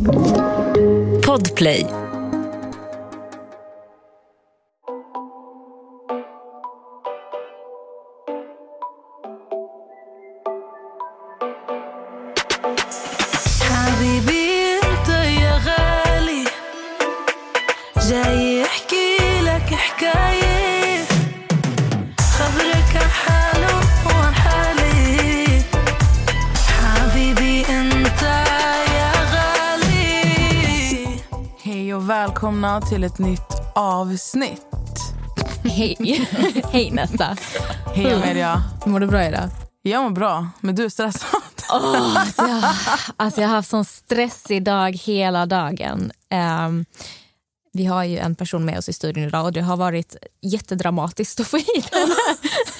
Podplay. Till ett nytt avsnitt. Hej. Hej Nessa. Hej Amelia. Mår du bra idag? Jag mår bra, men du är stressad. Oh, alltså, jag, alltså jag har haft sån stressig dag hela dagen. Ehm, vi har ju en person med oss i studion idag och det har varit jättedramatiskt att få hit henne.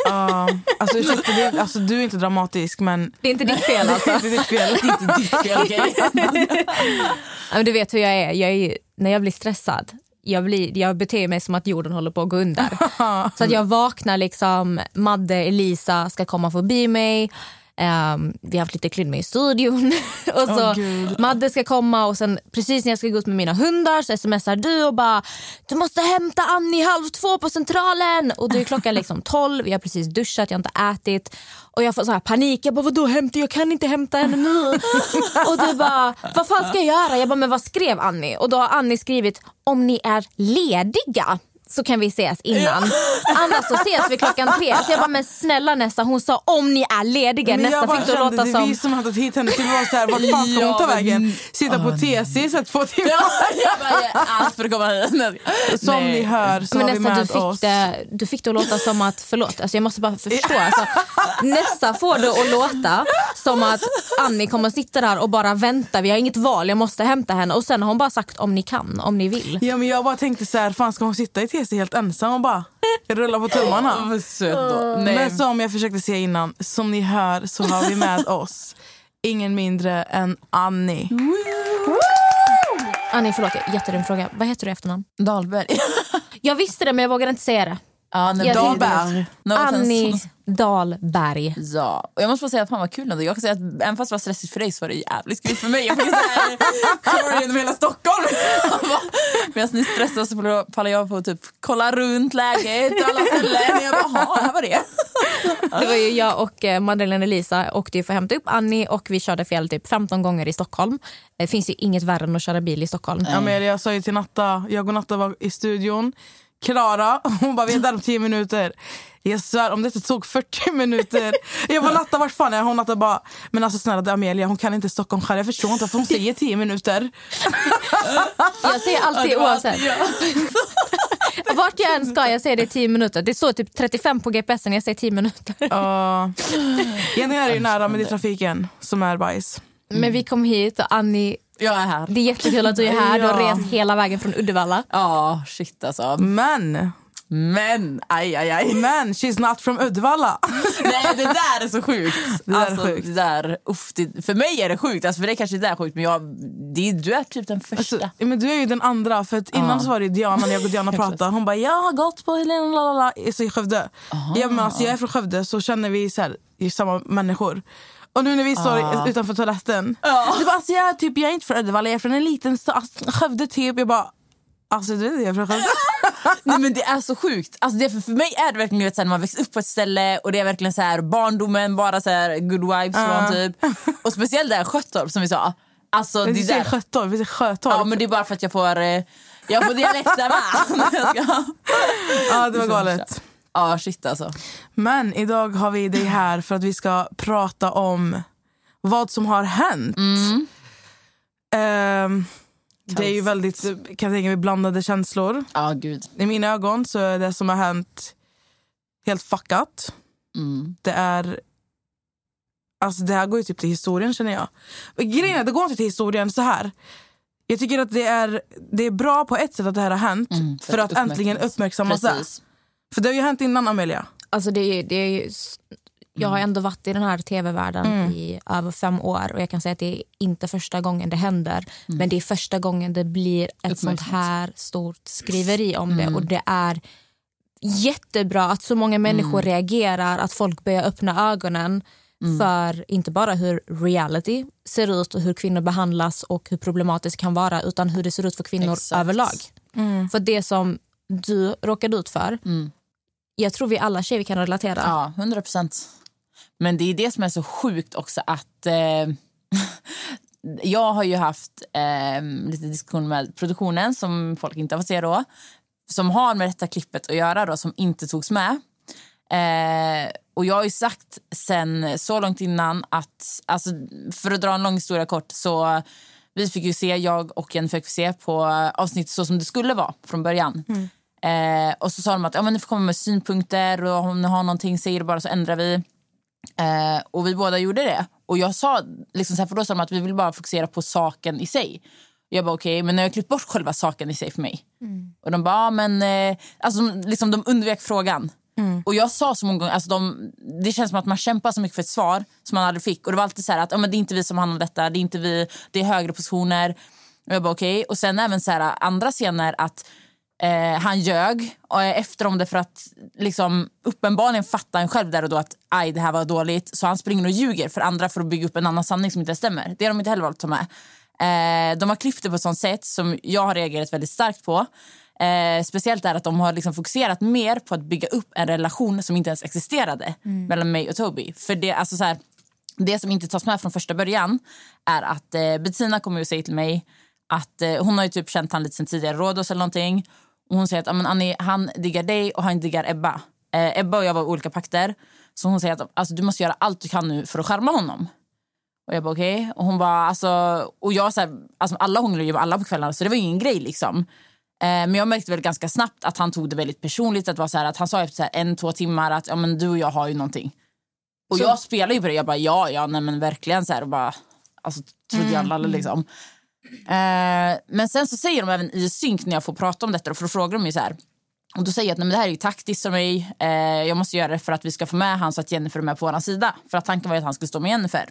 Ja, alltså, ursäkta, det, alltså, du är inte dramatisk, men Det är inte ditt fel alltså. det är ditt fel. Det är inte ditt fel men Du vet hur jag är. Jag är ju, när jag blir stressad jag, blir, jag beter mig som att jorden håller på att gå under. Så att jag vaknar liksom, Madde, Elisa ska komma förbi mig. Ehm, vi har haft lite klydme i studion. och så Gud. Madde ska komma och sen precis när jag ska gå ut med mina hundar så smsar du och bara du måste hämta Annie halv två på centralen. Och då är klockan liksom tolv, jag har precis duschat, jag har inte ätit. Och jag får så här panik, jag bara vadå hämta, jag kan inte hämta henne nu. och du bara vad fan ska jag göra? Jag bara men vad skrev Annie? Och då har Annie skrivit om ni är lediga så kan vi ses innan. Annars så ses vi klockan tre. Så jag bara, men snälla Nessa, hon sa om ni är lediga. Men jag Nessa fick det att låta det är som... vi som har hämtat hit henne. Så vi var så här, vart fan ska hon ta Ja, vägen? Sitta på TC i så två timmar. jag bara, ge allt för att komma hit. Som Nej. ni hör så Men har vi Nessa, med du fick, oss... det, du fick det att låta som att, förlåt, alltså jag måste bara förstå. Alltså, Nessa får det att låta som att Annie kommer sitta där och bara vänta, vi har inget val, jag måste hämta henne. Och sen har hon bara sagt om ni kan, om ni vill. Ja, men jag bara tänkte så här, fan ska hon sitta i TC helt ensam och bara rulla på tummarna? Nej. Men som jag försökte säga innan, som ni hör så har vi med oss ingen mindre än Annie. Annie, förlåt, jättedum fråga. Vad heter du i efternamn? Dahlberg. Jag visste det men jag vågade inte säga det. Ja, det- Dahlberg. No offense. Annie Dahlberg. Ja, och jag måste bara säga att fan vad kul ändå. Jag kan säga att även fast det var stressigt för dig så var det jävligt kul för mig. Jag fick såhär genom hela Stockholm. Medan ni stressade så pallar jag på att typ kolla runt läget och alla ställen. Jag bara, jaha, här var det. Det var ju jag och eh, Madeleine Elisa åkte ju för att hämta upp Annie och vi körde fel typ 15 gånger i Stockholm. Det finns ju inget värre än att köra bil i Stockholm. Amelia, jag sa ju till Natta, jag och Natta var i studion. Klara, hon bara vi är där om 10 minuter. Jag svär om det tog 40 minuter. Jag bara Natta vart fan är hon? Natta bara men alltså snälla det är Amelia hon kan inte Stockholm själv. Jag förstår inte varför hon säger 10 minuter. Jag säger alltid oavsett. Vart jag än ska jag säger det i 10 minuter. Det står typ 35 på GPSen, jag säger 10 minuter. Uh, är det ju nära men det är trafiken som är bajs. Men vi kom hit och Annie, Jag är här. det är jättekul att du är här. Du har Ja. rest hela vägen från Uddevalla. Ja, shit alltså. Men, Men, aj, aj, aj. men she's not from Uddevalla. Nej, det där är så sjukt. Det där är alltså, sjukt. Det där, uff, det, för mig är det sjukt, alltså, för dig kanske det är sjukt men jag, det, du är typ den första. Alltså, men du är ju den andra. För att innan Ja. så var det Diana, när jag och Diana pratade. Hon bara jag har gått på Helena lalala, så i Skövde. Ja, men alltså, jag är från Skövde så känner vi så här, i samma människor. Och nu när vi står Ja. utanför toaletten. Du bara, alltså, jag, är typ, jag är inte från Uddevalla, jag är från en liten stad. Alltså, Skövde typ. Jag bara Alltså du vet jag är från Skövde. Nej, men det är så sjukt. Alltså, det, för, för mig är det verkligen vet, så här, när man växer upp på ett ställe och det är verkligen så här, barndomen, bara så här, good vibes Ja. från typ. Och speciellt där Sjötorp som vi sa. Alltså, det Vi säger där, Sjötorp, vi Sjötorp. ja, men det är bara för att jag får, eh, jag får dialekter ska- Ja, det var galet. Ja shit alltså. Men idag har vi dig här för att vi ska prata om vad som har hänt. Ehm, det är ju väldigt kan jag tänka mig, blandade känslor. Ja gud. I mina ögon så är det som har hänt helt fuckat. Mm. Det är... Alltså det här går ju typ till historien känner jag. Grejen är, det går inte till historien så här. Jag tycker att det är, det är bra på ett sätt att det här har hänt. Mm, för att äntligen uppmärksammas det. För det har ju hänt innan Amelia. Alltså det, är- det är ju, jag har ändå varit i den här tv-världen Mm. i över fem år och jag kan säga att det är inte första gången det händer. Men det är första gången det blir ett sånt här stort skriveri om det. Och det är jättebra att så många människor reagerar, att folk börjar öppna ögonen för inte bara hur reality ser ut och hur kvinnor behandlas och hur problematiskt kan vara utan hur det ser ut för kvinnor Exakt. överlag. För det som du råkade ut för, jag tror vi alla tjejer kan relatera. Ja, 100 procent. Men det är det som är så sjukt också att eh, jag har ju haft eh, lite diskussion med produktionen som folk inte har fått se då. Som har med detta klippet att göra då, som inte togs med. Eh, och jag har ju sagt sen så långt innan att, alltså, för att dra en lång historia kort så vi fick ju se, jag och Jennifer fick se på avsnittet så som det skulle vara från början. Eh, och så sa de att ja, men ni får komma med synpunkter och om ni har någonting säg det bara så ändrar vi. Eh, och vi båda gjorde det. Och jag sa, liksom så här, för då sa de att vi vill bara fokusera på saken i sig. Jag bara okej, men när jag klippt bort själva saken i sig för mig. Och de bara, ja, men eh, alltså, liksom, de undvek frågan. Och jag sa så många gånger, alltså, de, det känns som att man kämpar så mycket för ett svar som man aldrig fick. Och det var alltid så här att ja, men det är inte vi som handlar om detta, det är inte vi, det är högre positioner. Och jag bara okej. Och sen även så här, andra scener att eh, han ljög och är efter om det för att liksom, uppenbarligen fattar han själv där och då att aj det här var dåligt. Så han springer och ljuger för andra för att bygga upp en annan sanning som inte stämmer. Det har de inte heller valt att ta med. Eh, de har klippt det på ett sånt sätt som jag har reagerat väldigt starkt på. Eh, speciellt är att de har liksom fokuserat mer på att bygga upp en relation som inte ens existerade mellan mig och Toby. För det, alltså så här, det som inte tas med från första början är att eh, Bettina kommer och säger till mig att eh, hon har ju typ känt han lite sen tidigare, Rhodos eller någonting. Och hon säger att "Ja, men Annie, han diggar dig och han diggar Ebba. Eh, Ebba och jag var olika pakter. Så hon säger att alltså, du måste göra allt du kan nu för att skärma honom. Och jag bara okej. Och hon bara alltså, och jag så här, alltså alla hånglar ju med alla på kvällarna så det var ingen grej liksom. Eh, men jag märkte väl ganska snabbt att han tog det väldigt personligt. Att var så här, att han sa efter så här, en, två timmar att ja, men du och jag har ju någonting. Och jag spelar ju på det. Jag bara ja, ja, nej men verkligen så här och bara alltså trodde jag alla liksom. Eh, men sen så säger de även i synk när jag får prata om detta och för då frågar de ju så här. Och då säger jag att nej, men det här är ju taktiskt för mig. Eh, jag måste göra det för att vi ska få med han så att Jennifer är med på vår sida. För att tanken var att han skulle stå med Jennifer.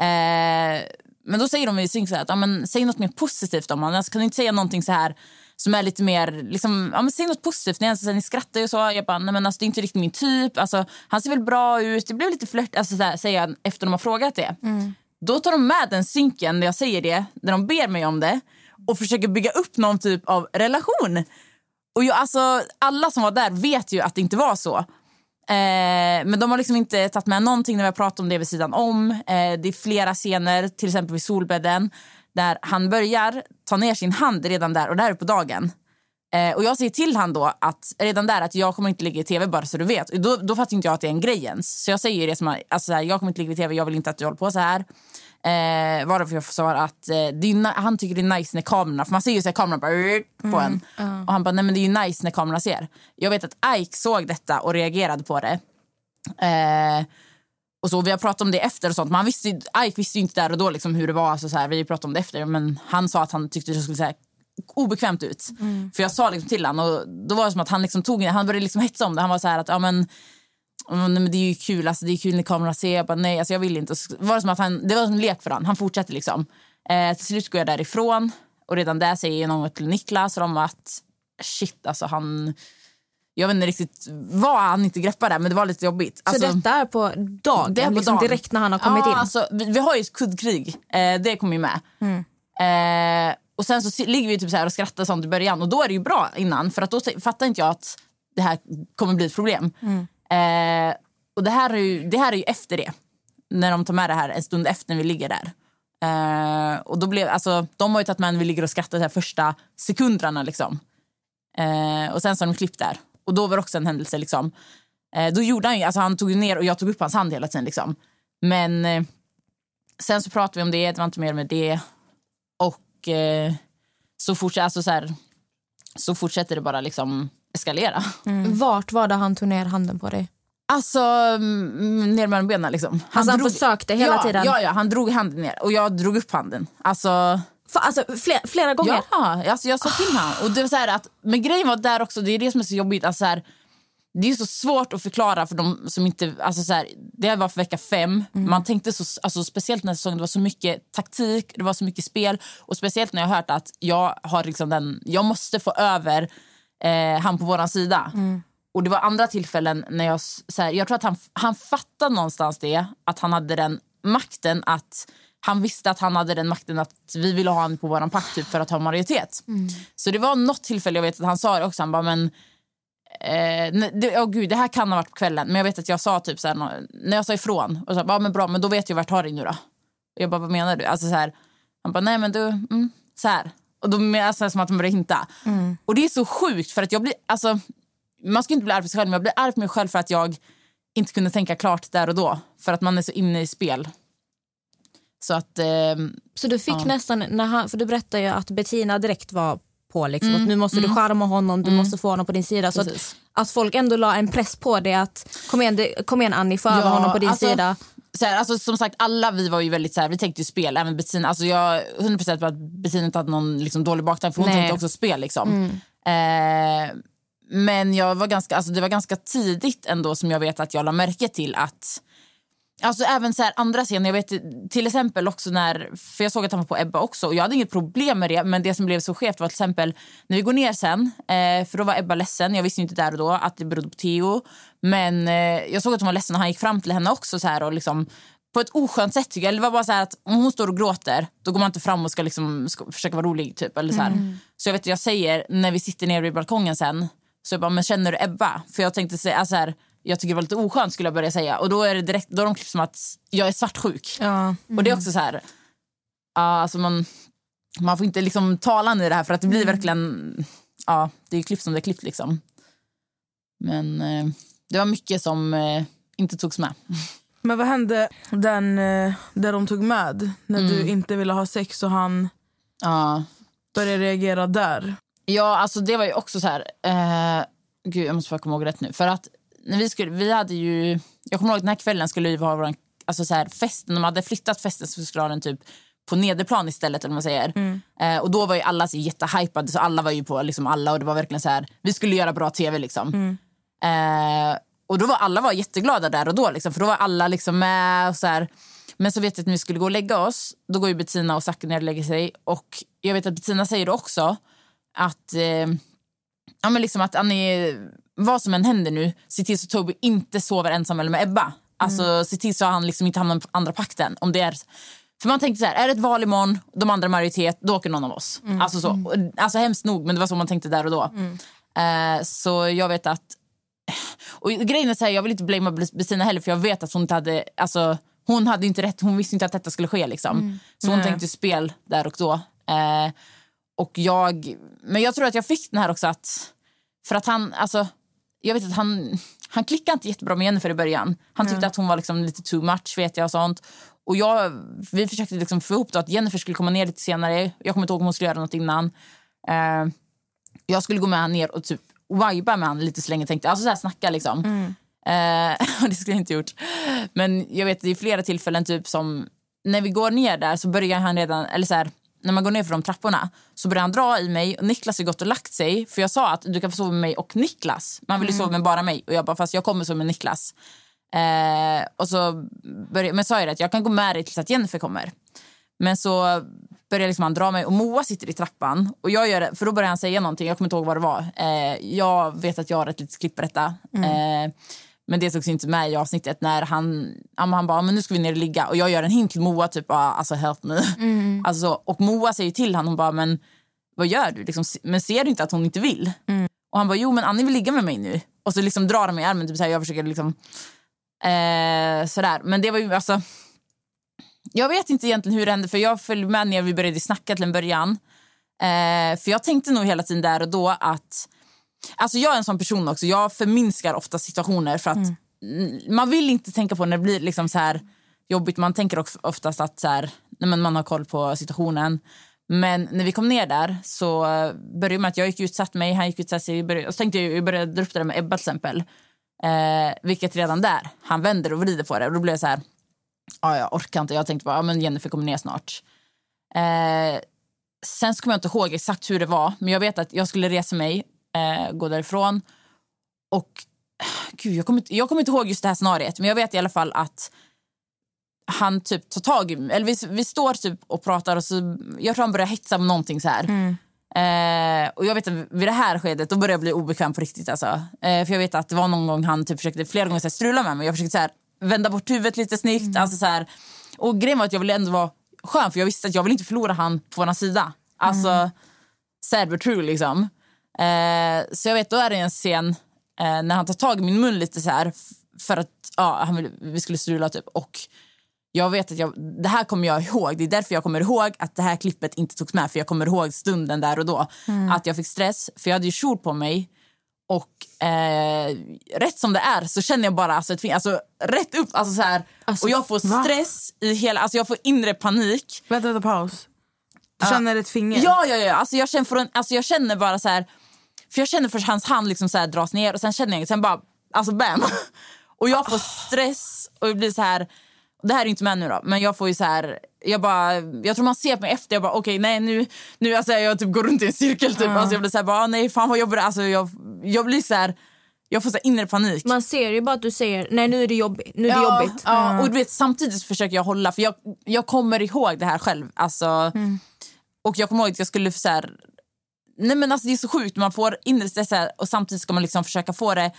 Eh, men då säger de i synk så här att ja, men, säg något mer positivt om honom. Alltså, kan du inte säga någonting så här som är lite mer, liksom, ja, men säg något positivt. Ni, alltså, ni skrattar ju så. Jag bara, nej men alltså, det är inte riktigt min typ. Alltså, han ser väl bra ut. Det blev lite flört, alltså, så här, säger jag efter de har frågat det. Mm. Då tar de med den synken när jag säger det, när de ber mig om det och försöker bygga upp någon typ av relation. Och jag, alltså, alla som var där vet ju att det inte var så. Eh, men de har liksom inte tagit med någonting när vi har pratat om det vid sidan om. Eh, det är flera scener, till exempel vid solbädden, där han börjar ta ner sin hand redan där och där på dagen. Eh, och jag säger till han då att redan där att jag kommer inte ligga i tv bara så du vet. Då, då fattar inte jag att det är en grej ens. Så jag säger det som att alltså, så här, jag kommer inte ligga i tv, jag vill inte att du håller på så här. Eh, varför jag får svara att eh, är, han tycker det är nice när kamerorna, för man ser ju så här kameran bara på en. Och han bara, nej men det är ju nice när kamerorna ser. Jag vet att Ike såg detta och reagerade på det. Eh, och så, vi har pratat om det efter och sånt. Men han visste, Ike visste ju inte där och då liksom hur det var. Alltså så här, vi pratat om det efter. Men han sa att han tyckte det skulle se obekvämt ut. För jag sa liksom till honom och då var det som att han liksom tog Han började liksom hetsa om det. Han var så här att ja men, men det är ju kul, alltså, det är kul när kamerorna ser. Jag bara, nej alltså, jag vill inte. Så var det, som att han, det var som en lek för honom. Han fortsatte liksom. Eh, till slut går jag därifrån och redan där säger någon till Niklas de att shit alltså han jag vet inte riktigt vad han inte greppade men det var lite jobbigt. Alltså, så detta är på dagen, det är på liksom dagen. direkt när han har kommit ja, in? Alltså, vi, vi har ju ett kuddkrig, eh, det kommer ju med. Eh, och sen så ligger vi typ så och skrattar sånt i början och då är det ju bra innan för att då fattar inte jag att det här kommer bli ett problem. Eh, och det här, är ju, det här är ju efter det. När de tar med det här en stund efter när vi ligger där. Eh, och då blev, alltså, de har ju tagit med när vi ligger och skrattar de här första sekunderna. Liksom. Eh, och sen så har de klippt där. Och då var det också en händelse. Liksom. Eh, då gjorde han ju, alltså han tog ner och jag tog upp hans hand hela tiden. Liksom. Men eh, sen så pratade vi om det, det var inte mer med det. Och eh, så, fortsätter, alltså så, här, så fortsätter det bara liksom eskalera. Vart var det han tog ner handen på dig? Alltså mm, ner mellan benen liksom. Alltså, han försökte hela ja, tiden? Ja, ja, han drog handen ner och jag drog upp handen. Alltså, För, alltså, flera, flera gånger? Ja, alltså jag sa till honom. Och det var så här att, men grejen var där också, det är det som är så jobbigt. Alltså så här, det är så svårt att förklara för de som inte... Alltså så här, det var för vecka fem. Man tänkte så, alltså speciellt när säsongen, det var så mycket taktik, det var så mycket spel. Och speciellt när jag hört att jag har liksom den, jag måste få över eh, han på våran sida. och det var andra tillfällen när jag... Så här, jag tror att han, han fattade någonstans det, att han hade den makten att... Han visste att han hade den makten att vi ville ha honom på vår pakt typ, för att ha majoritet. Så det var något tillfälle, jag vet att han sa det också, han bara men... Eh, det, oh gud, det här kan ha varit på kvällen, men jag vet att jag sa typ så här, när jag sa ifrån, och så, bara, men bra, men då vet jag vart har dig nu då. Jag bara, vad menar du? Alltså så här, han bara, nej men du, mm, så här. Och då alltså, som att man börjar hinta. Och det är så sjukt för att jag blir, alltså, man ska inte bli arg på sig själv, men jag blir arg på mig själv för att jag inte kunde tänka klart där och då. För att man är så inne i spel. Så att, ehm, Så du fick Ja. nästan, när han, för du berättade ju att Bettina direkt var på liksom, Mm, nu måste du charma honom, du måste få honom på din sida. Så att, Precis. att folk ändå la en press på det att kom igen, det, kom igen Annie, få över honom på din alltså, sida. Så här, alltså, som sagt, alla vi var ju väldigt så här, vi tänkte ju spel. Även Bettina, alltså jag är 100% på att Bettina inte hade någon liksom, dålig baktanke för hon Nej. tänkte också spel. Liksom. Eh, men jag var ganska, alltså, det var ganska tidigt ändå som jag vet att jag la märke till att Alltså även så här andra scener, jag vet till exempel också när, för jag såg att han var på Ebba också och jag hade inget problem med det men det som blev så skevt var till exempel när vi går ner sen, eh, för då var Ebba ledsen, jag visste inte där och då att det berodde på Theo men eh, jag såg att hon var ledsen och han gick fram till henne också så här och liksom på ett oskönt sätt tycker jag. Eller det var bara så här att om hon står och gråter då går man inte fram och ska, liksom, ska försöka vara rolig typ eller så här. Så jag vet jag säger när vi sitter nere vid balkongen sen så jag bara, men känner du Ebba? För jag tänkte säga så här, jag tycker det var lite oskönt skulle jag börja säga. Och då är det direkt, då är de klippt som att jag är svartsjuk. Ja. Och det är också så här, ja alltså man, man får inte liksom tala i det här för att det blir verkligen, ja det är klippt som det är klippt liksom. Men eh, det var mycket som eh, inte togs med. Men vad hände den, eh, där de tog med? När du inte ville ha sex och han Ja. började reagera där. Ja, alltså det var ju också så här... Eh, gud, jag måste bara komma ihåg rätt nu. För att när vi skulle, vi hade ju... Jag kommer ihåg att den här kvällen skulle vi ha vår alltså så här, festen. De hade flyttat festen så skulle den typ på nederplan istället. Eller man säger. Eh, och då var ju alla så jättehypade så alla var ju på liksom alla och det var verkligen så här, vi skulle göra bra tv liksom. Eh, och då var alla var jätteglada där och då liksom, för då var alla liksom med och så här. Men så vet jag att när vi skulle gå och lägga oss, då går ju Bettina och Zacke ner och lägger sig och jag vet att Bettina säger också att eh, ja, men liksom att Annie, vad som än händer nu, se till så att Toby inte sover ensam eller med Ebba. Alltså se till så att han liksom inte hamnar på andra pakten. Om det är, för man tänkte så här, är det ett val imorgon, de andra majoritet, då åker någon av oss. Alltså, så, Och- alltså hemskt nog, men det var så man tänkte där och då. Eh, så jag vet att och grejen är så här, jag vill inte blamea Bettina heller för jag vet att hon inte hade, alltså, hon hade inte rätt, hon visste inte att detta skulle ske liksom. Så hon Nej. tänkte spel där och då. Eh, och jag, men jag tror att jag fick den här också att, för att han, alltså, jag vet att han, han klickade inte jättebra med Jennifer i början. Han tyckte att hon var liksom lite too much vet jag och sånt. Och jag, vi försökte liksom få ihop att Jennifer skulle komma ner lite senare. Jag kommer inte ihåg om hon skulle göra något innan. Eh, jag skulle gå med han ner och typ viba med han lite så länge tänkte. Alltså så här snacka liksom. Eh, och det skulle jag inte gjort. Men jag vet det är flera tillfällen typ som när vi går ner där så börjar han redan, eller så här, när man går ner för de trapporna så börjar han dra i mig och Niklas har gått och lagt sig för jag sa att du kan få sova med mig och Niklas. Man vill ju sova med bara mig och jag bara fast jag kommer sova med Niklas. Eh, och så började, men sa jag att jag kan gå med dig tills att Jennifer kommer. Men så börjar liksom han dra mig och Moa sitter i trappan. Och jag gör för då börjar han säga någonting, jag kommer inte ihåg vad det var. Eh, jag vet att jag har ett litet klipp på detta. Eh, men det togs inte med i avsnittet när han, han bara, men nu ska vi ner och ligga. Och jag gör en hint till Moa, typ, ah, alltså help me. Alltså, så. och Moa säger till honom, hon bara, men vad gör du? Liksom, men ser du inte att hon inte vill? Och han bara, jo men Annie vill ligga med mig nu. Och så liksom drar han mig i armen, typ så här, jag försöker liksom, eh, sådär. Men det var ju alltså, jag vet inte egentligen hur det hände för jag följde med när vi började snacka till en början. Eh, för jag tänkte nog hela tiden där och då att Alltså jag är en sån person också, jag förminskar ofta situationer för att mm, man vill inte tänka på när det blir liksom så här jobbigt. Man tänker också oftast att så här, men man har koll på situationen. Men när vi kom ner där så eh, började med att jag gick ut satt mig, han gick ut satt sig. Började, och så tänkte jag, jag började dra upp det där med Ebba till exempel. Eh, vilket redan där, han vänder och vrider på det. Och då blev jag så här, ja, jag orkar inte. Jag tänkte bara, ja, men Jennifer kommer ner snart. Eh, sen så kommer jag inte ihåg exakt hur det var, men jag vet att jag skulle resa mig, eh, gå därifrån. Och gud, jag, kommer, inte- jag kommer inte ihåg just det här scenariet, men jag vet i alla fall att han typ tar tag i mig. Eller vi, vi står typ och pratar och så, jag tror han börjar hetsa om någonting så här. Eh, och jag vet att vid det här skedet då började jag bli obekväm på riktigt. Alltså. Eh, för jag vet att det var någon gång han typ försökte flera gånger så här, strula med mig. Jag försökte så här, vända bort huvudet lite snyggt. Alltså, så här. Och grejen var att jag ville ändå vara skön för jag visste att jag vill inte förlora han på vår sida. Alltså sad but true liksom. Eh, så jag vet då är det en scen eh, när han tar tag i min mun lite så här för att ja, han ville, vi skulle strula typ och jag vet att jag, det här kommer jag ihåg. Det är därför jag kommer ihåg att det här klippet inte togs med. För jag kommer ihåg stunden där och då. Att jag fick stress. För jag hade ju kjol på mig. Och eh, rätt som det är så känner jag bara alltså, ett, fin- alltså, rätt upp. Alltså, så här, Alltså, och jag får va? stress i hela... Alltså, jag får inre panik. Vänta, vänta, paus. Du känner ett finger? Ja, ja, ja. Alltså, jag, känner från, alltså, jag känner bara så här... För jag känner först hans hand liksom så här dras ner och sen känner jag sen bara... Alltså bam! Och jag får stress och det blir så här... Det här är inte med nu då, men jag får ju så här... Jag, bara, jag tror man ser på mig efter, jag bara okej nej nu, nu alltså, jag typ går runt i en cirkel typ. Alltså, jag blir så här, bara, nej fan vad jobbigt alltså, jag, jag blir så här... Jag får så inre panik. Man ser ju bara att du säger nej nu är det jobbigt. Nu är det Ja, jobbigt. Ja, och du vet, samtidigt försöker jag hålla, för jag, jag kommer ihåg det här själv. Alltså, Och jag kommer ihåg att jag skulle så här, nej men alltså det är så sjukt, man får inre stress och samtidigt ska man liksom försöka få det.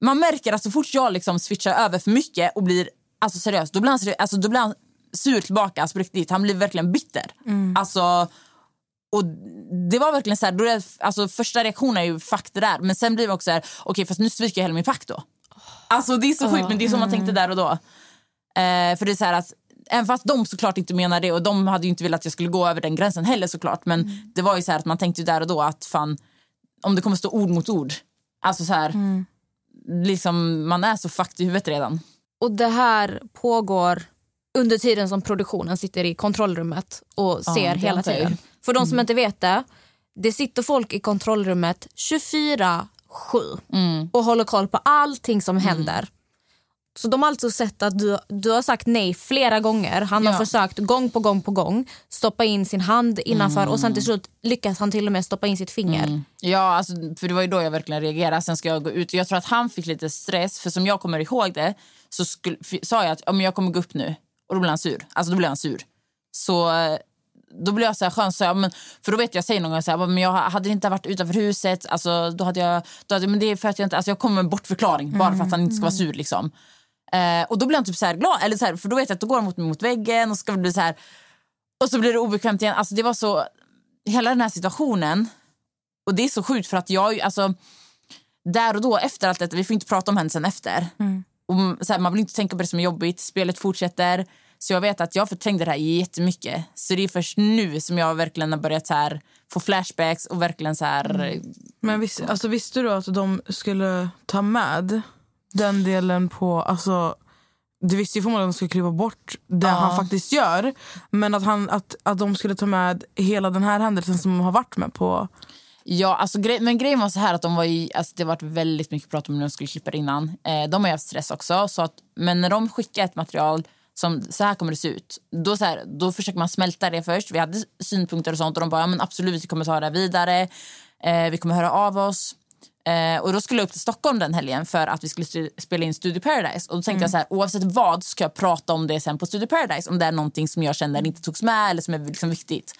Man märker att så fort jag liksom switchar över för mycket och blir alltså seriös, då blir han, seriös, alltså, då blir han sur tillbaka, alltså riktigt. Han blir verkligen bitter. Alltså, och det var verkligen så här, då är, alltså första reaktionen är ju fuck det där. Men sen blir det också så här, okej fast nu sviker jag hela min pakt då. Alltså det är så sjukt men det är så man tänkte där och då. Eh, för det är så här att Även fast de såklart inte menar det och de hade ju inte velat att jag skulle gå över den gränsen heller såklart. Men det var ju så här att man tänkte där och då att fan om det kommer stå ord mot ord. Alltså så här, liksom man är så fucked i huvudet redan. Och det här pågår under tiden som produktionen sitter i kontrollrummet och Ja, ser det hela tiden. För de som inte vet det, det sitter folk i kontrollrummet 24-7 och håller koll på allting som händer. Så de har alltså sett att du, du har sagt nej flera gånger. Han har Ja. försökt gång på gång på gång stoppa in sin hand innanför och sen till slut lyckas han till och med stoppa in sitt finger. Ja, alltså, för det var ju då jag verkligen reagerade. Sen ska jag gå ut. Jag tror att han fick lite stress, för som jag kommer ihåg det så skulle, sa jag att ja, men jag kommer gå upp nu. Och då blev han sur. Alltså då blev han sur. Så då blev jag så här skön, så jag, men, för då vet jag, jag säger någon gång så här, men jag hade inte varit utanför huset, alltså, då hade jag, då hade, men det är för att jag inte, alltså jag kommer med en bortförklaring bara för att han inte ska vara sur liksom. Eh, och då blir han typ så här glad, eller så här, för då vet jag att då går han mot mot väggen och ska bli så här, och så blir det obekvämt igen. Alltså det var så, hela den här situationen, och det är så sjukt för att jag, alltså där och då efter allt detta, vi får inte prata om händelsen efter. Och så här, man vill inte tänka på det som är jobbigt, spelet fortsätter. Så jag vet att jag förträngde det här jättemycket. Så det är först nu som jag verkligen har börjat så här, få flashbacks och verkligen så här... Men vis, alltså, visste du att de skulle ta med den delen på... Alltså, du visste ju förmodligen att de skulle klippa bort det han faktiskt gör. Men att, han, att, att de skulle ta med hela den här händelsen som de har varit med på. Ja, alltså, grej, men grejen var så här att de var ju, alltså, det har varit väldigt mycket prat om när de skulle klippa innan. Eh, de har ju haft stress också. Så att, men när de skickar ett material som så här kommer det se ut. Då, så här, då försöker man smälta det först. Vi hade synpunkter och sånt och de bara ja, men absolut vi kommer ta det vidare. Eh, vi kommer höra av oss. Eh, och då skulle jag upp till Stockholm den helgen för att vi skulle spela in Studio Paradise. Och då tänkte jag så här, oavsett vad ska jag prata om det sen på Studio Paradise. Om det är någonting som jag känner inte togs med eller som är liksom viktigt.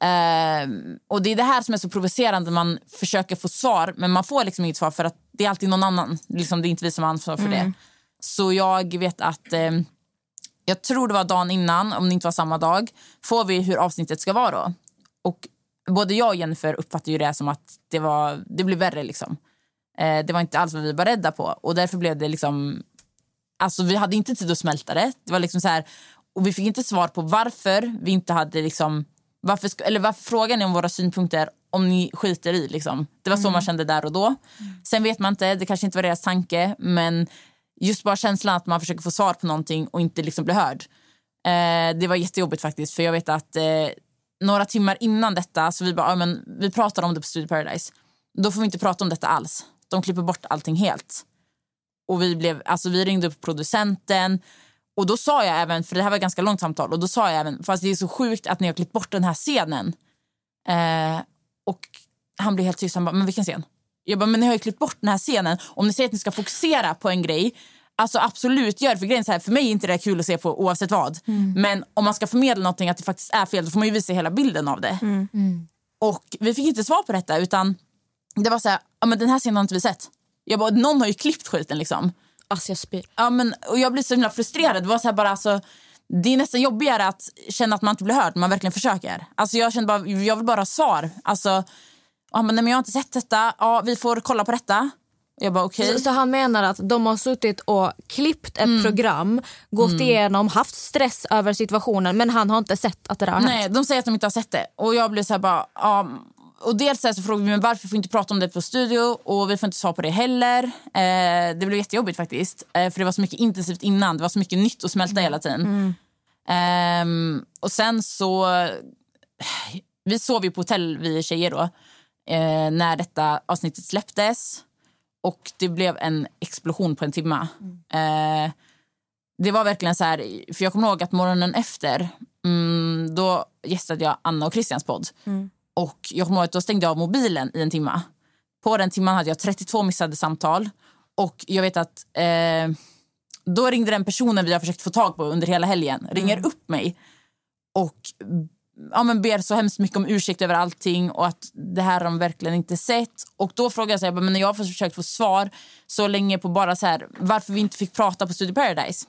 Ehm, och Det är det här som är så provocerande. Man försöker få svar, men man får liksom inget svar för att det är alltid någon annan. Liksom, det är inte vi som har ansvar för det. Så jag vet att... ehm, jag tror det var dagen innan, om det inte var samma dag, får vi hur avsnittet ska vara. Då. Och både jag och Jennifer uppfattar ju det som att det, var, det blev värre. Liksom. Eh, det var inte alls vad vi var rädda på. Och därför blev det liksom... Alltså vi hade inte tid att smälta det. det var liksom så här, och vi fick inte svar på varför vi inte hade liksom... Varför, eller varför frågar ni om våra synpunkter om ni skiter i? Liksom. Det var så man kände där och då. Sen vet man inte, det kanske inte var deras tanke. Men just bara känslan att man försöker få svar på någonting och inte liksom bli hörd. Eh, det var jättejobbigt faktiskt. För jag vet att eh, några timmar innan detta så vi bara, ja, men vi pratar om det på Studio Paradise. Då får vi inte prata om detta alls. De klipper bort allting helt. Och vi, blev, alltså vi ringde upp producenten och då sa jag även, för det här var ett ganska långt samtal, och då sa jag även, fast det är så sjukt att ni har klippt bort den här scenen. Eh, och han blev helt tyst, han bara, men vilken scen? Jag bara, men ni har ju klippt bort den här scenen. Om ni säger att ni ska fokusera på en grej, alltså absolut gör det. För grejen är så här, för mig är inte det kul att se på oavsett vad. Men om man ska förmedla någonting att det faktiskt är fel, då får man ju visa hela bilden av det. Och vi fick inte svar på detta utan det var så här, ja men den här scenen har inte vi sett. Jag bara, någon har ju klippt skiten liksom. Alltså jag spyr. Ja, men, och jag blir så himla frustrerad. Det, var så här bara, alltså, det är nästan jobbigare att känna att man inte blir hörd när man verkligen försöker. Alltså, jag kände bara, jag vill bara ha svar. Alltså, ja, men, nej, men jag har inte sett detta. Ja, vi får kolla på detta. Jag bara okej. Så, så han menar att de har suttit och klippt ett program, gått igenom, haft stress över situationen men han har inte sett att det har hänt. Nej, de säger att de inte har sett det. Och jag blev så här bara... Ja, och dels så, frågade vi mig varför får vi inte prata om det på studio och vi får inte svar på det heller. Eh, det blev jättejobbigt faktiskt. Eh, för det var så mycket intensivt innan. Det var så mycket nytt att smälta hela tiden. Ehm, och sen så... Vi sov ju på hotell, vi tjejer då, eh, när detta avsnittet släpptes. Och det blev en explosion på en timme. Eh, det var verkligen så här, för jag kommer ihåg att morgonen efter mm, då gästade jag Anna och Christians podd. Och jag kommer ihåg att då stängde jag av mobilen i en timme. På den timman hade jag 32 missade samtal. Och jag vet att eh, då ringde den personen vi har försökt få tag på under hela helgen, ringer upp mig och ja, men ber så hemskt mycket om ursäkt över allting och att det här har de verkligen inte sett. Och då frågar jag så här, men när jag har försökt få svar så länge på bara så här, varför vi inte fick prata på Studio Paradise.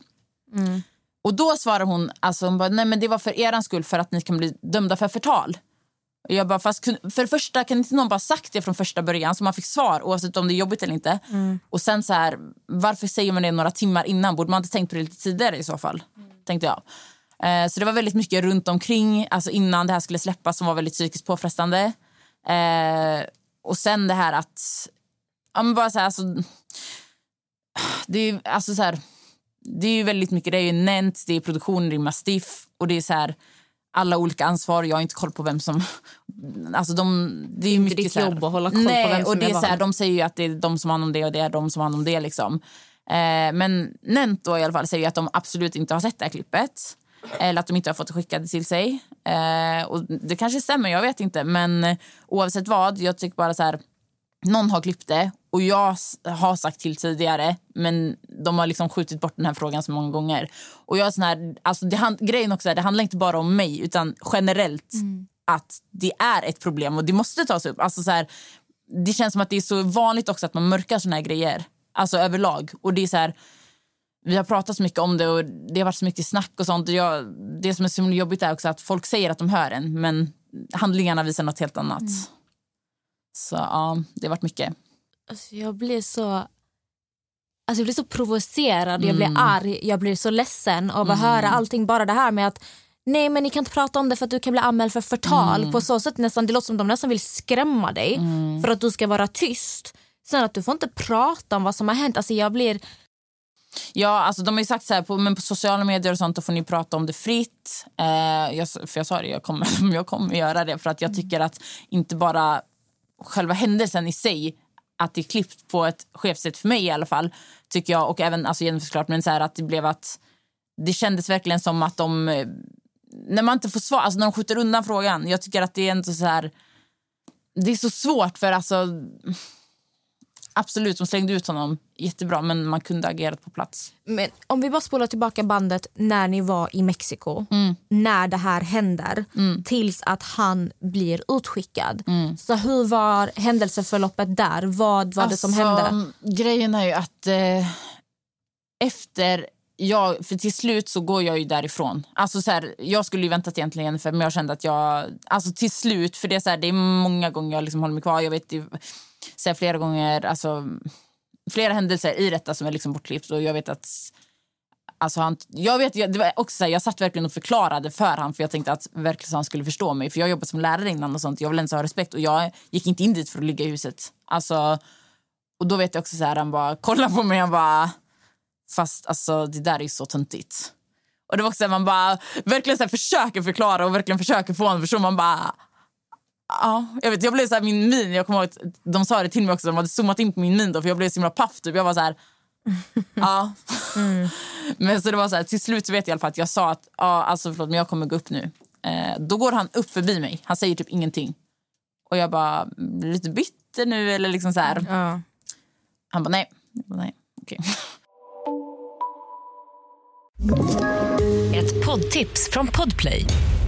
Och då svarar hon, alltså, hon bara, nej men det var för er skull för att ni kan bli dömda för förtal. Och jag bara, fast för det första kan inte någon bara sagt det från första början så man fick svar oavsett om det är jobbigt eller inte. Och sen så här, varför säger man det några timmar innan? Borde man inte tänkt på det lite tidigare i så fall? Tänkte jag. Eh, så det var väldigt mycket runt omkring, alltså innan det här skulle släppas som var väldigt psykiskt påfrestande. Eh, och sen det här att, ja men bara så här, alltså, det är ju alltså så här, det är ju väldigt mycket, det är ju Nent, det är produktionen, det är Mastiff och det är så här alla olika ansvar. Jag har inte koll på vem som... Alltså de, det är inte mycket ditt så här, jobb att hålla koll på nej, vem som och det är är så här. De säger ju att det är de som har hand om det och det är de som har hand om det. Liksom. Eh, men Nent då i alla fall säger ju att de absolut inte har sett det här klippet. Eller att de inte har fått det skickat till sig. Eh, och det kanske stämmer, jag vet inte. Men eh, oavsett vad, jag tycker bara så här... Någon har klippt det och jag har sagt till tidigare men de har liksom skjutit bort den här frågan så många gånger. Och jag är sån här, alltså det, hand- grejen också är, det handlar inte bara om mig utan generellt att det är ett problem och det måste tas upp. Alltså så här, det känns som att det är så vanligt också att man mörkar såna här grejer. Alltså överlag. Och det är så här, vi har pratat så mycket om det och det har varit så mycket snack och sånt. Och jag, det som är så jobbigt är också att folk säger att de hör en men handlingarna visar något helt annat. Så ja, det har varit mycket. Alltså, jag blir så... Alltså jag blir så provocerad, jag blir arg, jag blir så ledsen av att höra allting. Bara det här med att nej men ni kan inte prata om det för att du kan bli anmäld för förtal. På så sätt nästan, det låter som de nästan vill skrämma dig för att du ska vara tyst. Sen att du får inte prata om vad som har hänt. Alltså jag blir... Ja, alltså de har ju sagt så här, på, men på sociala medier och sånt då får ni prata om det fritt. Eh, jag, för jag sa det, jag kommer, jag kommer göra det för att jag tycker att inte bara själva händelsen i sig att det är klippt på ett skevt för mig i alla fall tycker jag och även alltså Jennifer såklart, men så här att det blev att det kändes verkligen som att de eh, när man inte får svar, alltså när de skjuter undan frågan. Jag tycker att det är inte så här det är så svårt för alltså absolut de slängde ut honom jättebra men man kunde agerat på plats. Men om vi bara spolar tillbaka bandet när ni var i Mexiko, när det här händer, tills att han blir utskickad. Så hur var händelseförloppet där? Vad var det som Alltså, hände? Grejen är ju att eh, efter jag, för till slut så går jag ju därifrån. Alltså så här, jag skulle ju väntat egentligen för men jag kände att jag, alltså till slut, för det är så här, det är många gånger jag liksom håller mig kvar. Jag vet så här, flera gånger, alltså flera händelser i detta som är liksom bortklippt och jag vet att Alltså han, jag, vet, jag, det var också så här, jag satt verkligen och förklarade för honom för jag tänkte att verkligen så han skulle förstå mig. För jag jobbat som lärare innan och sånt. Jag vill ens ha respekt och jag gick inte in dit för att ligga i huset. Alltså, och då vet jag också så här, han bara kollar på mig och bara fast alltså det där är ju så töntigt. Och det var också så här, man bara verkligen så här, försöker förklara och verkligen försöker få honom att förstå. Man bara Ja, jag vet, jag blev så här, min min, jag kommer ihåg att de sa det till mig också, de hade zoomat in på min min då för jag blev så himla paff typ. Jag var så här, ja. Men så det var så här, till slut så vet jag i alla fall att jag sa att ja, alltså förlåt men jag kommer gå upp nu. Eh, då går han upp förbi mig, han säger typ ingenting. Och jag bara, blir du lite bitter nu eller liksom så här. Ja. Han bara nej. Jag bara, nej. Okej. Ett poddtips från Podplay.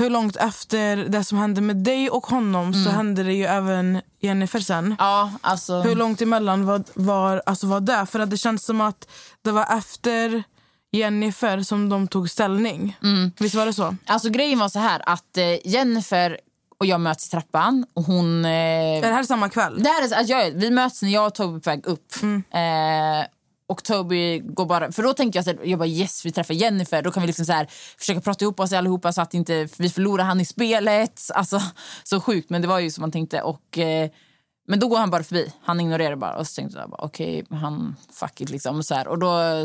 Hur långt efter det som hände med dig och honom så hände det ju även Jennifer sen. Ja, alltså... Hur långt emellan var, var, alltså var det? För att det känns som att det var efter Jennifer som de tog ställning. Visst var det så? Alltså grejen var så här att eh, Jennifer och jag möts i trappan och hon... Eh, Är det här samma kväll? det här är, så- alltså, jag, vi möts när jag och Toby är på väg upp. Eh, och Toby går bara... För då tänker jag så här, jag bara yes vi träffar Jennifer. Då kan vi liksom så här, försöka prata ihop oss allihopa så att inte vi förlorar han i spelet. Alltså så sjukt men det var ju som man tänkte. Och, eh, men då går han bara förbi. Han ignorerar bara. Och så tänkte jag bara okej, han fuck it liksom. Och, så här. och då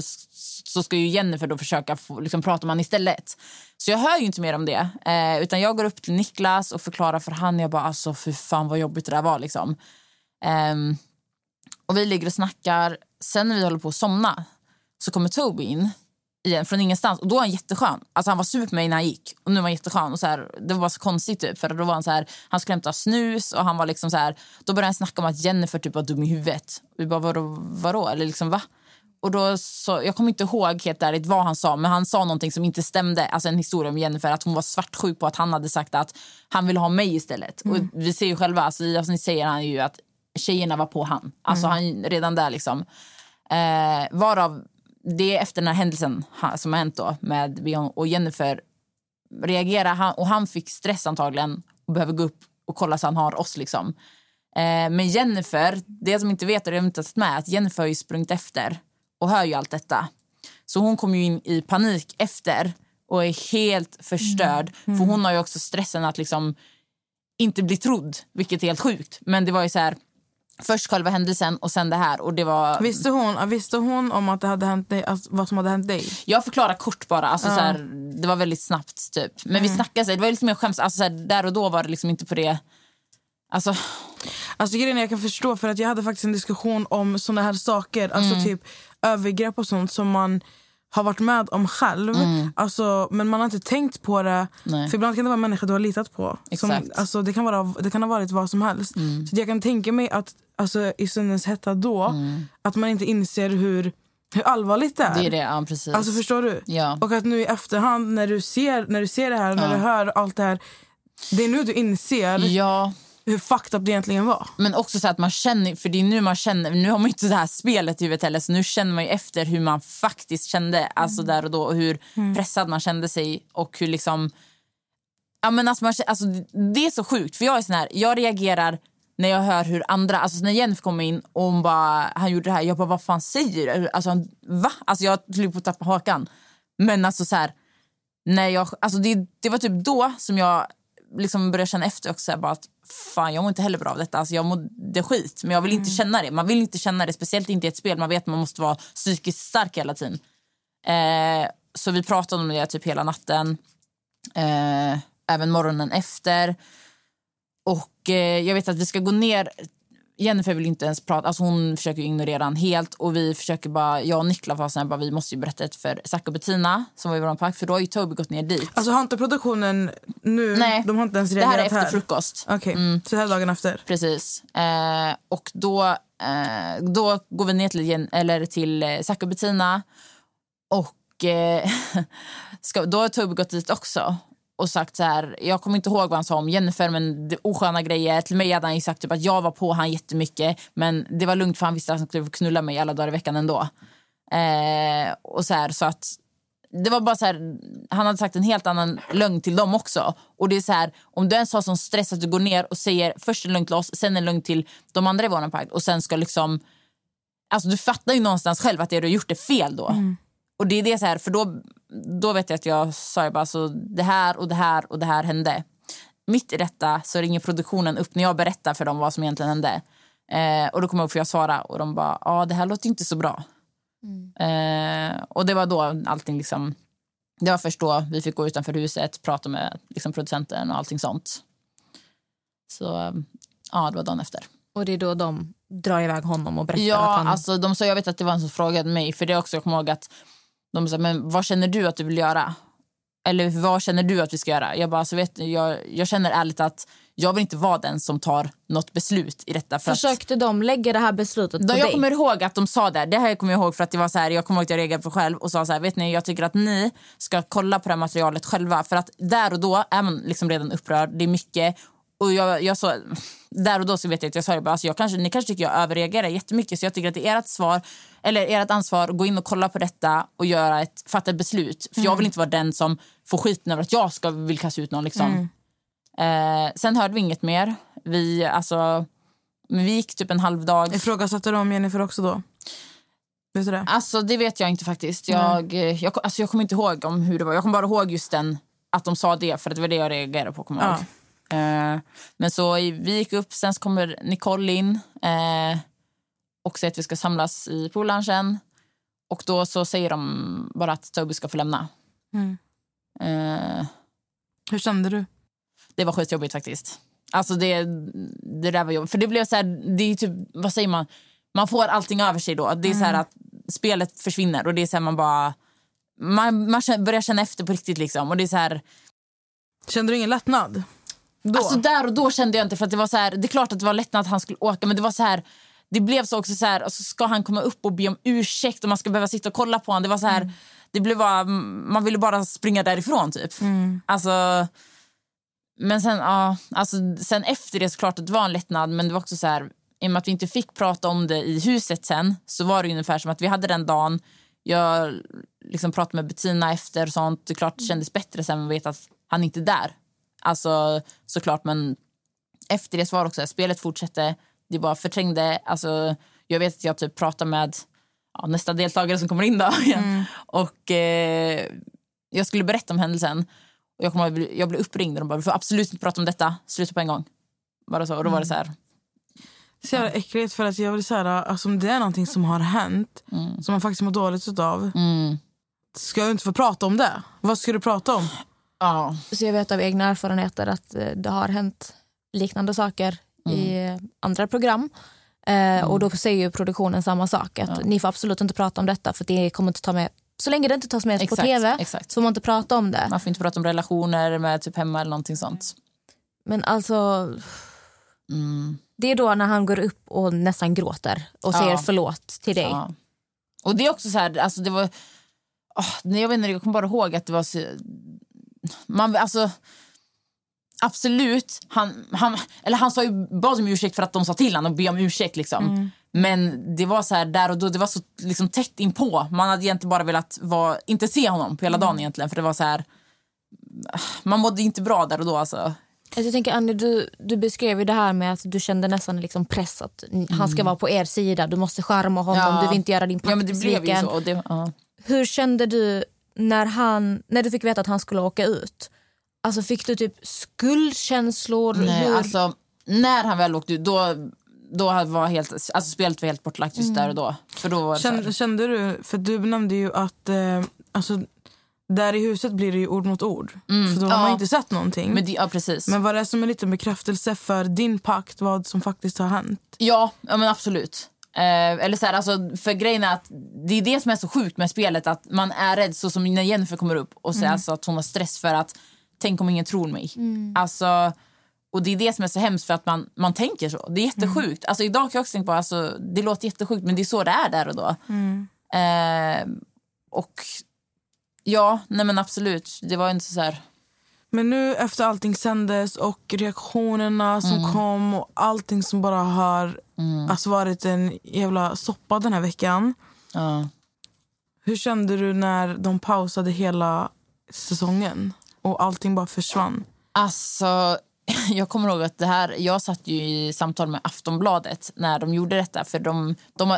så ska ju Jennifer då försöka få, liksom, prata med honom istället. Så jag hör ju inte mer om det. Eh, utan jag går upp till Niklas och förklarar för han. Jag bara alltså för fan vad jobbigt det där var liksom. Ehm, och vi ligger och snackar. Sen när vi håller på att somna så kommer Toby in igen från ingenstans. Och då är han jätteskön. Alltså han var sur på mig när han gick. Och nu var han jätteskön. Och så här, det var så konstigt typ. För då var han så här, han skulle hämta snus och han var liksom så här. Då började han snacka om att Jennifer typ var dum i huvudet. Vi bara vadå? vadå? Eller liksom va? Och då så, jag kommer inte ihåg helt ärligt vad han sa men han sa någonting som inte stämde. Alltså en historia om Jennifer att hon var svartsjuk på att han hade sagt att han ville ha mig istället. Och vi ser ju själva, alltså, i avsnitt säger han ju att tjejerna var på han. Alltså han redan där liksom. Eh, varav det är efter den här händelsen som har hänt då med Beyoncé och Jennifer reagerar han, och han fick stress antagligen och behöver gå upp och kolla så han har oss liksom. Eh, men Jennifer, det som inte vet och det jag inte har med att Jennifer har ju sprungit efter och hör ju allt detta. Så hon kommer ju in i panik efter och är helt förstörd. För hon har ju också stressen att liksom inte bli trodd, vilket är helt sjukt. Men det var ju så här, först själva händelsen och sen det här. Och det var... Visste hon, visste hon om att det hade hänt dig, alltså, vad som hade hänt dig? Jag förklarar kort bara. Alltså, så här, det var väldigt snabbt. typ. Men vi snackade, så här, det var lite mer skäms. Alltså, så här, där och då var det liksom inte på det... Alltså, Alltså grejen jag kan förstå för att jag hade faktiskt en diskussion om såna här saker, alltså typ övergrepp och sånt som man har varit med om själv. Alltså, men man har inte tänkt på det. Nej. För ibland kan det vara en människa du har litat på. Som, Exakt. alltså, det, kan vara, det kan ha varit vad som helst. Så jag kan tänka mig att alltså, i stundens hetta då, att man inte inser hur, hur allvarligt det är. det är det. Ja, precis. Alltså förstår du? Ja. Och att nu i efterhand när du ser, när du ser det här, när du hör allt det här. Det är nu du inser ja, hur fucked up det egentligen var. men också så att man känner... För det är nu man känner... Nu har man inte det här spelet i huvudet heller. Så nu känner man efter hur man faktiskt kände. Alltså där och då. Och hur pressad man kände sig. Och hur liksom... Ja, men alltså man, alltså, det är så sjukt. För jag är sån här, jag reagerar när jag hör hur andra... Alltså när Jennifer kom in och hon bara, han gjorde det här. Jag bara, vad fan säger du? Alltså, han- va? Alltså jag höll på att tappa hakan. Men alltså så här... När jag, alltså det, det var typ då som jag liksom började känna efter också. här Bara att, fan, jag mår inte heller bra av detta. Alltså jag mådde skit, men jag vill inte känna det. Man vill inte känna det, speciellt inte i ett spel. Man vet att man måste vara psykiskt stark hela tiden. Eh, så vi pratade om det typ hela natten. Eh, även morgonen efter. Och eh, jag vet att vi ska gå ner. Jennifer vill inte ens prata, alltså hon försöker ignorera han helt och vi försöker bara, jag och Niklas var såhär, bara, vi måste ju berätta det för Zack och Bettina som var i vår park för då har ju Toby gått ner dit. Alltså har inte produktionen nu, Nej, de har inte ens det reagerat här är efter frukost. Okej, så här dagen efter. Precis. Eh, och då, eh, då går vi ner till, Jen- eller till eh, Zack och Bettina. Och eh, ska, då har Toby gått dit också och sagt så här, jag kommer inte ihåg vad han sa om Jennifer men det osköna grejer. Till mig hade han sagt typ att jag var på han jättemycket men det var lugnt för han visste att han skulle knulla mig alla dagar i veckan ändå. Eh, och så här, så att det var bara så här, han hade sagt en helt annan lögn till dem också. Och det är så här, om du ens har sån stress att du går ner och säger först en lögn till oss, sen en lögn till de andra i våran park och sen ska liksom... Alltså du fattar ju någonstans själv att det du har gjort är fel då. Och det är det så här, för då, då vet jag att jag sa jag bara så det här och det här och det här hände. Mitt i detta så ringer produktionen upp när jag berättar för dem vad som egentligen hände. Eh, och då kommer jag upp för jag svara och de bara, ja det här låter inte så bra. Eh, och det var då allting liksom Det var först då vi fick gå utanför huset, prata med liksom, producenten och allting sånt. Så ja, det var dagen efter. Och det är då de drar iväg honom och berättar Ja, att han... alltså de sa, jag vet att det var en som frågade mig, för det också, jag kommer ihåg att de sa, men vad känner du att du vill göra? Eller vad känner du att vi ska göra? Jag bara, alltså, vet, jag, jag känner ärligt att jag vill inte vara den som tar något beslut i detta. För att, Försökte de lägga det här beslutet på jag dig? kommer ihåg att de sa det. Det här kommer jag ihåg för att det var så här, jag kommer ihåg att jag reagerade på själv och sa så här, vet ni, jag tycker att ni ska kolla på det här materialet själva. För att där och då är man liksom redan upprörd, det är mycket. Och jag, jag så, där och då så vet jag att jag sa det bara, alltså jag kanske, ni kanske tycker jag överreagerar jättemycket så jag tycker att det är ert svar, eller ert ansvar att gå in och kolla på detta och göra ett, fatta ett beslut. För jag vill inte vara den som får skiten över att jag ska vill kasta ut någon. Liksom. Eh, sen hörde vi inget mer. Vi, alltså, vi gick typ en halv dag. Ifrågasatte de Jennifer också då? Vet du det? Alltså det vet jag inte faktiskt. Jag, eh, jag, alltså, jag kommer inte ihåg om hur det var. Jag kommer bara ihåg just den, att de sa det för att det var det jag reagerade på. Kommer Ja. ihåg. Eh, men så vi gick upp, sen så kommer Nicole in eh, och säger att vi ska samlas i poolloungen. Och då så säger de bara att Toby ska få lämna. Mm. Eh, Hur kände du? det var skitjobbigt faktiskt. Alltså det, det där var jobbigt. För det blev så här, det är typ, vad säger man? Man får allting över sig då. Det är så här att spelet försvinner och det är så man bara... Man, man börjar känna efter på riktigt liksom. Och det är så här, Kände du ingen lättnad? Då? Alltså där och då kände jag inte för att det var så här, det är klart att det var lätt att han skulle åka men det var så här det blev så också så här, alltså ska han komma upp och be om ursäkt och man ska behöva sitta och kolla på honom. Det var så här, det blev bara, man ville bara springa därifrån typ. Alltså, men sen, ja, alltså, sen efter det så klart att det var en lättnad men det var också så här, i och med att vi inte fick prata om det i huset sen så var det ungefär som att vi hade den dagen, jag liksom pratade med Bettina efter och sånt, det är klart det kändes bättre sen att veta att han inte är där. Alltså såklart men efter det så var det också att spelet fortsatte, det bara förträngde, alltså jag vet att jag typ pratar med ja, nästa deltagare som kommer in då. Och eh, jag skulle berätta om händelsen. Och jag, kommer, ihåg, jag blev uppringd och de bara, du får absolut inte prata om detta, sluta på en gång. Bara så, och då var det så här, Så jävla äckligt för att jag vill säga alltså, om det är någonting som har hänt som man faktiskt mår dåligt utav. Ska jag inte få prata om det? Vad ska du prata om? ja. Så jag vet av egna erfarenheter att eh, det har hänt liknande saker i eh, andra program. Eh, Och då säger ju produktionen samma sak. Att Ni får absolut inte prata om detta för det kommer inte ta med så länge det inte tas med på Exakt, tv exakt. så får man inte prata om det. Man får inte prata om relationer med typ hemma eller någonting sånt. Men alltså... Det är då när han går upp och nästan gråter och Ja. säger förlåt till dig. Ja. Och det är också så här, alltså det var... nej, jag, vet inte, jag kommer bara ihåg att det var så... Man, alltså, absolut, han, han, eller han sa ju, bad om ursäkt för att de sa till honom att be om ursäkt. Liksom. Men det var så här, där och då, det var så liksom, tätt inpå. Man hade egentligen bara velat vara, inte se honom på hela dagen egentligen. För det var så här, man mådde inte bra där och då. Alltså. Alltså jag tänker, Annie, du, du beskrev ju det här med att du kände nästan liksom press att han ska vara på er sida. Du måste charma honom, Ja. du vill inte göra din Ja, pappa men det blev ju så. Och det, ja. Hur kände du när, han, när du fick veta att han skulle åka ut? Alltså Fick du typ skuldkänslor? Nej, Hur- alltså, när han väl åkte ut, då, då var helt, alltså, spelet var helt bortlagt just där och då. För då var det Kände, kände du, för du nämnde ju att eh, alltså, där i huset blir det ju ord mot ord. För då har ja. man inte sett någonting. men Men, det, ja, precis. vad det är som en liten bekräftelse för din pakt, vad som faktiskt har hänt. Ja, ja men absolut. Eh, eller så här, alltså, för grejen är att det är det som är så sjukt med spelet. Att man är rädd, så som när Jennifer kommer upp och säger alltså, att hon har stress för att tänk om ingen tror mig. Alltså, och det är det som är så hemskt för att man, man tänker så. Det är jättesjukt. Alltså, idag kan jag också tänka på, alltså, det låter jättesjukt men det är så det är där och då. Eh, och ja, nej men absolut. Det var inte så här... Men nu efter allting sändes och reaktionerna som Mm. kom och allting som bara har alltså, varit en jävla soppa den här veckan. Ja. Hur kände du när de pausade hela säsongen och allting bara försvann? Alltså, jag kommer ihåg att det här, jag satt ju i samtal med Aftonbladet när de gjorde detta. För de, de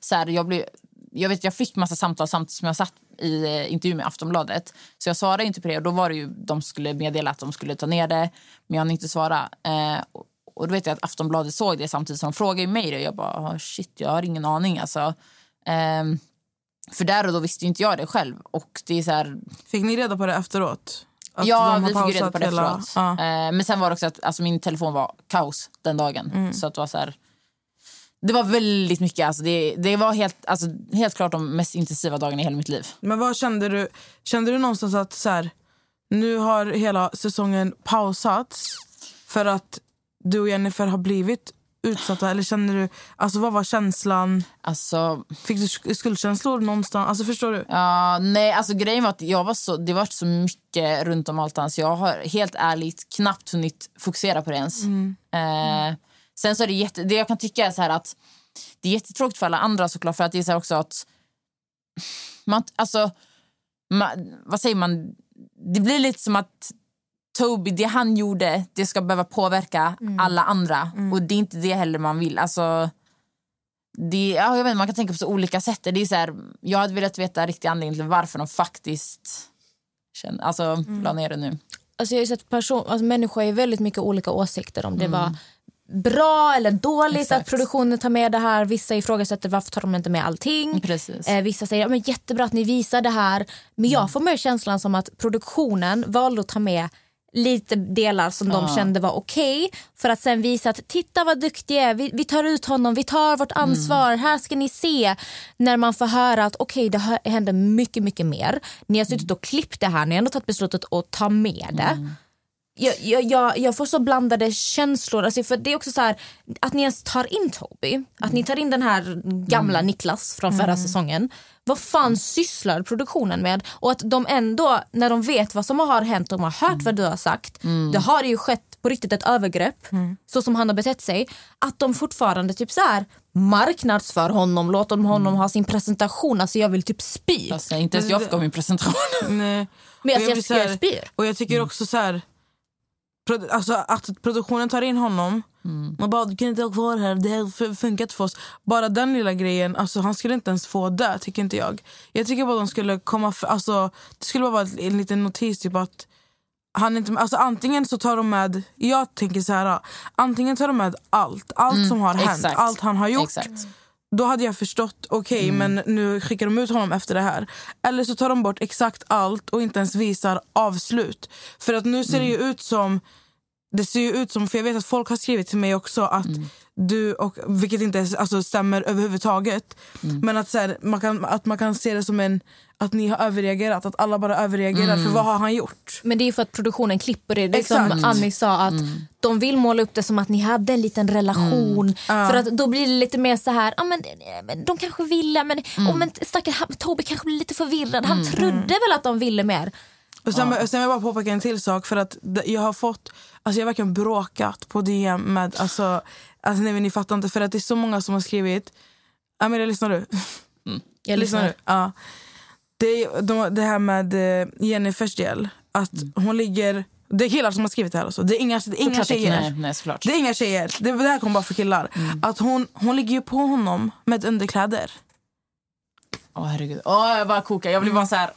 så här, jag, blev, jag, vet, jag fick massa samtal samtidigt som jag satt i eh, intervju med Aftonbladet. Så jag svarade inte på det. Och då var det ju, de skulle meddela att de skulle ta ner det, men jag hann inte svara. Eh, och, och då vet jag att Aftonbladet såg det samtidigt som de frågade mig det. Jag bara, "Ah, shit, jag har ingen aning. Alltså. Ehm, För där och då visste inte jag det själv. Och det är så här, Fick ni reda på det efteråt? Att ja, vi fick reda på det hela- efteråt. Ja. Eh, men sen var det också att alltså, min telefon var kaos den dagen. Mm. Så att det var så här, det var väldigt mycket. Alltså, det, det var helt, alltså, helt klart de mest intensiva dagarna i hela mitt liv. Men vad kände du? Kände du någonstans att så här, nu har hela säsongen pausats för att du och Jennifer har blivit utsatta? Eller kände du, alltså vad var känslan? Alltså, Fick du sk- skuldkänslor någonstans? Alltså förstår du? Ja, nej, alltså grejen var att jag var så, det var så mycket runt om allt så jag har helt ärligt knappt hunnit fokusera på det ens. Eh, sen så är det jätte, det jag kan tycka är så här att det är jättetråkigt för alla andra såklart för att det är så också att man, alltså, man, vad säger man, det blir lite som att Toby, det han gjorde, det ska behöva påverka alla andra och det är inte det heller man vill. Alltså, det, ja, jag vet, inte, man kan tänka på så olika sätt. Det är så här, jag hade velat veta riktig anledningen till varför de faktiskt kände, alltså, Mm. la ner det nu. Alltså jag har sett person, alltså människor har väldigt mycket olika åsikter om det var bra eller dåligt Exakt. att produktionen tar med det här. Vissa ifrågasätter varför tar de inte med allting. Precis. Eh, vissa säger ja, men jättebra att ni visar det här. Men jag får mer känslan som att produktionen valde att ta med lite delar som de kände var okej. För att sen visa att titta vad duktig är, vi, vi tar ut honom, vi tar vårt ansvar, här ska ni se. När man får höra att okej det hä- händer mycket, mycket mer. Ni har suttit och klippt det här, ni har ändå tagit beslutet att ta med det. Jag, jag, jag, jag får så blandade känslor. Alltså för det är också så här, att ni ens tar in Toby. Att ni tar in den här gamla Niklas från förra säsongen. Vad fan sysslar produktionen med? Och att de ändå, när de vet vad som har hänt, de har hört vad du har sagt. Det har ju skett på riktigt ett övergrepp, så som han har betett sig. Att de fortfarande typ så här marknadsför honom, låter honom ha sin presentation. Alltså jag vill typ spy. Alltså, inte ens jag fick av min presentation. Nej. Men alltså, jag, jag, här- spyr. Och jag tycker också så här... Alltså att produktionen tar in honom och bara du kan inte ha kvar här, det har funkat för oss. Bara den lilla grejen, alltså han skulle inte ens få dö tycker inte jag. Jag tycker bara de skulle komma, för, alltså det skulle bara vara en liten notis typ att han inte, alltså antingen så tar de med, jag tänker så här, antingen tar de med allt, allt som har hänt, exakt. allt han har gjort. Exakt. Då hade jag förstått, okej men nu skickar de ut honom efter det här. Eller så tar de bort exakt allt och inte ens visar avslut. För att nu ser det ju ut som, det ser ju ut som, för jag vet att folk har skrivit till mig också att du, och, vilket inte alltså, stämmer överhuvudtaget. Men att, så här, man kan, att man kan se det som en, att ni har överreagerat, att alla bara överreagerar. För vad har han gjort? Men det är för att produktionen klipper det. Det är som Exakt. Annie sa, att de vill måla upp det som att ni hade en liten relation. För att då blir det lite mer så här, ah, men, de kanske ville, men, oh, men stackars Toby kanske blir lite förvirrad. Han trodde väl att de ville mer. Och sen, sen vill jag bara påpeka en till sak. För att jag har fått, alltså jag har verkligen bråkat på DM med, alltså, alltså nej, men ni fattar inte. För att det är så många som har skrivit, Amelia lyssnar du? Jag Lyssnar lyssnar. du? Ja. Det, de, det här med eh, Jennifers del, att hon ligger, det är killar som har skrivit det här alltså. Det är inga, det är inga tjejer. Nej. Det är inga tjejer, det, det här kommer bara för killar. Att hon, hon ligger ju på honom med underkläder. Åh herregud. Åh, jag bara kokar. Jag blir bara så här...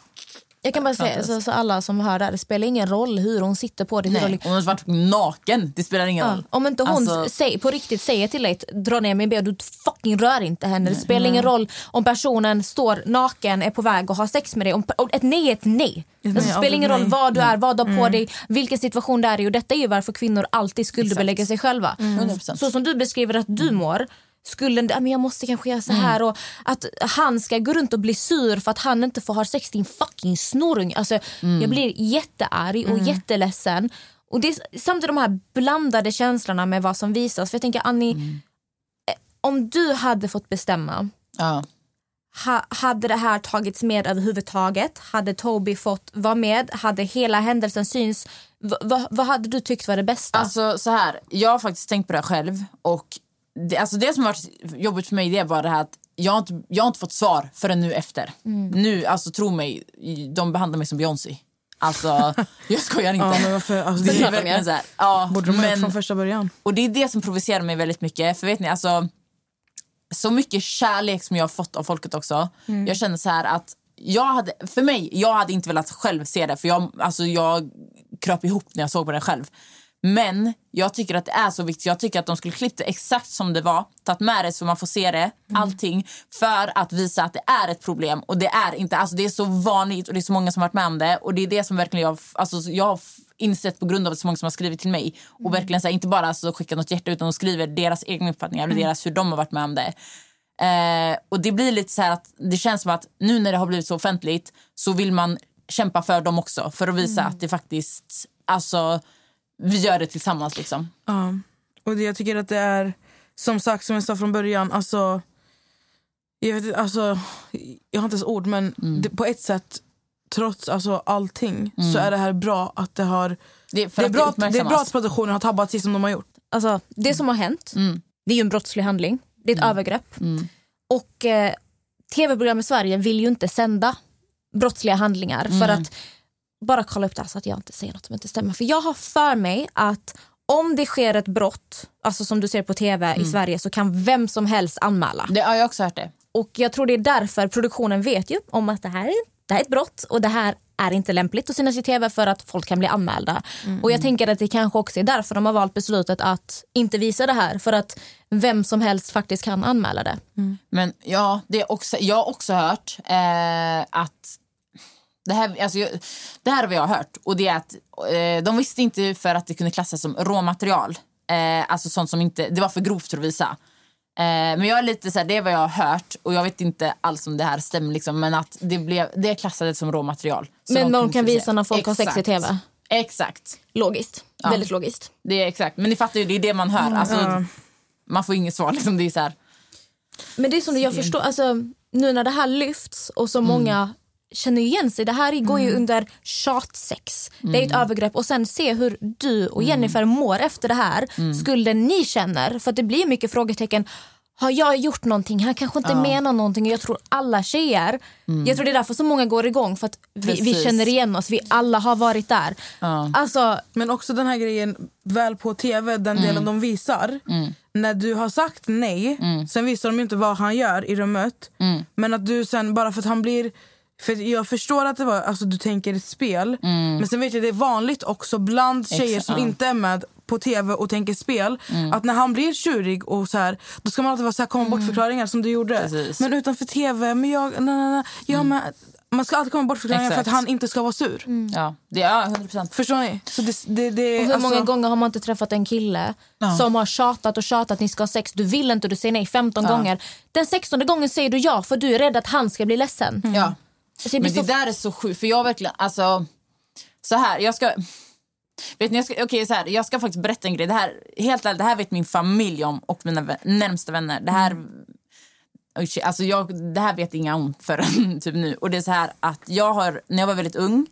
Jag kan bara säga, så, så alla som hör det här, det spelar ingen roll hur hon sitter på det. Hur Nej, hon, har varit naken. Det spelar ingen Ja, roll. om inte hon Alltså- säger, på riktigt säger till dig dra ner min ben, du fucking rör inte henne. Det spelar ingen roll om personen står naken, är på väg och har sex med dig. Om, ett nej är ett nej. nej, Alltså, det spelar ingen roll nej. vad du är, vad du har på dig, vilken situation det är i. Och detta är ju varför kvinnor alltid skuldbelägger sig själva. 100%. Så som du beskriver att du mår, skulden, "Ah, men jag måste kanske göra så här och att han ska gå runt och bli sur för att han inte får ha sex din fucking snorung. Alltså, Jag blir jättearg och jätteledsen. Och det är samtidigt de här blandade känslorna med vad som visas. För jag tänker Annie, eh, om du hade fått bestämma Ja. ha, hade det här tagits med överhuvudtaget? Hade Toby fått vara med? Hade hela händelsen syns? V- vad- vad hade du tyckt var det bästa? Alltså så här, jag har faktiskt tänkt på det här själv. Och det, alltså det som har varit jobbigt för mig det är bara det här att jag har inte, jag har inte fått svar förrän nu efter. Nu, alltså tro mig, de behandlar mig som Beyoncé. Alltså, jag skojar inte. Ja, men varför, alltså, det det är verkligen så här, ja, borde de ha men, från första början. och det är det som provocerar mig väldigt mycket. För vet ni, alltså så mycket kärlek som jag har fått av folket också. Jag känner så här att jag hade, för mig, jag hade inte velat själv se det för jag, alltså jag kröp ihop när jag såg på det själv. Men jag tycker att det är så viktigt. Jag tycker att de skulle klippt det exakt som det var. Tagit med det så man får se det. Allting. För att visa att det är ett problem. Och det är inte. Alltså det är så vanligt och det är så många som har varit med om det. Och det är det som verkligen jag, alltså jag har insett på grund av att så många som har skrivit till mig. Och verkligen så här, inte bara alltså, skickat något hjärta utan de skriver deras egna uppfattningar. och Deras, hur de har varit med om det. Eh, och det blir lite så här att det känns som att nu när det har blivit så offentligt så vill man kämpa för dem också. För att visa att det faktiskt, alltså vi gör det tillsammans liksom. Ja. Och det, jag tycker att det är, som sagt, som jag sa från början, alltså... Jag, vet, inte, alltså, jag har inte ens ord, men Mm. det, på ett sätt, trots alltså, allting, så är det här bra att det har... Det, är Det är, bra, att- det är bra att produktionen har tabbat sig som de har gjort. Alltså, det som har hänt Mm. det är ju en brottslig handling. Det är ett övergrepp. Och eh, tv-program i Sverige vill ju inte sända brottsliga handlingar. För att Bara kolla upp det här så att jag inte säger något som inte stämmer. För jag har för mig att om det sker ett brott, alltså som du ser på tv i Sverige, så kan vem som helst anmäla. Det har jag också hört det. Och jag tror det är därför produktionen vet ju om att det här är, det här är ett brott och det här är inte lämpligt att synas i tv för att folk kan bli anmälda. Och jag tänker att det kanske också är därför de har valt beslutet att inte visa det här. För att vem som helst faktiskt kan anmäla det. Men ja, det är också, jag har också hört eh, att det här, alltså, det här har jag hört. Och det är att eh, De visste inte för att det kunde klassas som råmaterial. Eh, alltså sånt som inte, det var för grovt för att visa. Eh, men jag är lite så här, det är vad jag har hört och jag vet inte alls om det här stämmer. Liksom, men att det, blev, det klassades som råmaterial. Så Men de kan visa när folk har sex i Exakt. TV. Exakt. Logiskt. Väldigt logiskt. Det är exakt. Men ni fattar ju, det är det man hör. Alltså, Man får inget svar. Liksom, det är så här, Men det är som det jag förstår, alltså, nu när det här lyfts och så många känner igen sig. Det här går ju under tjatsex. Det är ett övergrepp. Och sen se hur du och Jennifer mår efter det här. Skulden ni känner. För att det blir mycket frågetecken. Har jag gjort någonting? Han kanske inte menar någonting. Och Jag tror alla tjejer, jag tror det är därför så många går igång. För att vi, vi känner igen oss. Vi alla har varit där. Alltså, Men också den här grejen, väl på tv, den delen de visar. När du har sagt nej, sen visar de inte vad han gör i rummet. Men att du sen, bara för att han blir... För jag förstår att det var, alltså, du tänker ett spel. Men sen vet jag det är vanligt också bland tjejer Ex- som ja. inte är med på tv och tänker spel. Att när han blir tjurig och så här, då ska man alltid vara så här, komma bortförklaringar som du gjorde. Precis. Men utanför tv, men jag, nej, nej, nej, jag med, man ska alltid komma bortförklaringar för att Exakt. han inte ska vara sur. ja, det är ja, 100 procent. Förstår ni? Så det, det, det, Och hur alltså- många gånger har man inte träffat en kille som har tjatat och tjatat, ni ska ha sex, du vill inte, du säger nej 15 gånger. Den 16 gången säger du ja för du är rädd att han ska bli ledsen. Ja. Alltså, det Men det så... där är så sjukt. För jag verkligen, alltså... Så här, jag ska... Vet ni, jag ska, okej, så här, jag ska faktiskt berätta en grej. Det här, helt ärligt, det här vet min familj om och mina närmsta vänner. Det här... Alltså jag, det här vet inga om förrän typ nu. Och det är så här att jag har, när jag var väldigt ung,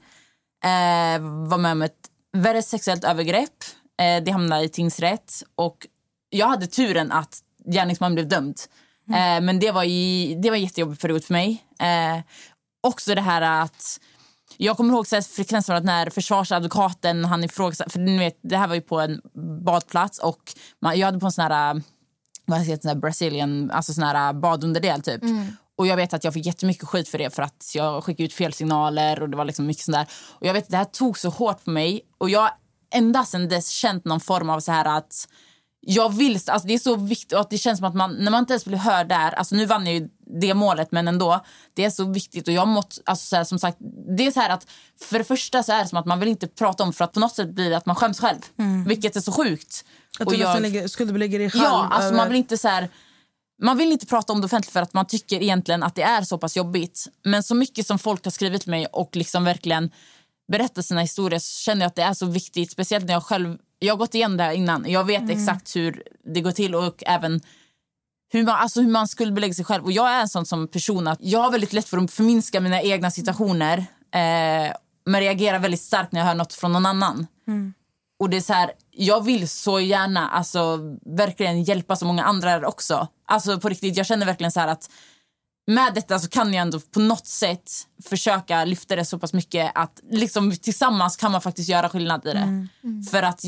eh, var med om ett väldigt sexuellt övergrepp. Eh, det hamnade i tingsrätt. Och jag hade turen att gärningsmannen blev dömd. Eh, men det var, i, det var en jättejobbig period för mig. Eh, också det här att... Jag kommer ihåg så här frekvensvalet när försvarsadvokaten han ifrågasatte... För ni vet, det här var ju på en badplats och man, jag hade på en sån här... Vad heter det? Sån här Brazilian, alltså sån här badunderdel typ. Och jag vet att jag fick jättemycket skit för det för att jag skickade ut fel signaler och det var liksom mycket sånt där. Och jag vet att det här tog så hårt på mig och jag har ända sedan dess känt någon form av så här att jag vill, alltså det är så viktigt att det känns som att man, när man inte ens blir hörd där, alltså nu vann jag ju det målet men ändå, det är så viktigt och jag mått, alltså så här, som sagt, det är så här att för det första så är det som att man vill inte prata om för att på något sätt blir det att man skäms själv, vilket är så sjukt. Att Och du jag- lägger, skuldbelägger dig själv. Ja, alltså över- man vill inte så här, man vill inte prata om det offentligt för att man tycker egentligen att det är så pass jobbigt. Men så mycket som folk har skrivit mig och liksom verkligen berättat sina historier så känner jag att det är så viktigt. Speciellt när jag själv, jag har gått igenom det här innan. Jag vet exakt hur det går till och även hur man, alltså hur man skuldbelägger sig själv. Och jag är en sån som person att jag har väldigt lätt för att förminska mina egna situationer. Eh, men reagerar väldigt starkt när jag hör något från någon annan. Och det är så här, jag vill så gärna alltså, verkligen hjälpa så många andra också. Alltså på riktigt, jag känner verkligen så att med detta så kan jag ändå på något sätt försöka lyfta det så pass mycket att liksom tillsammans kan man faktiskt göra skillnad i det. För att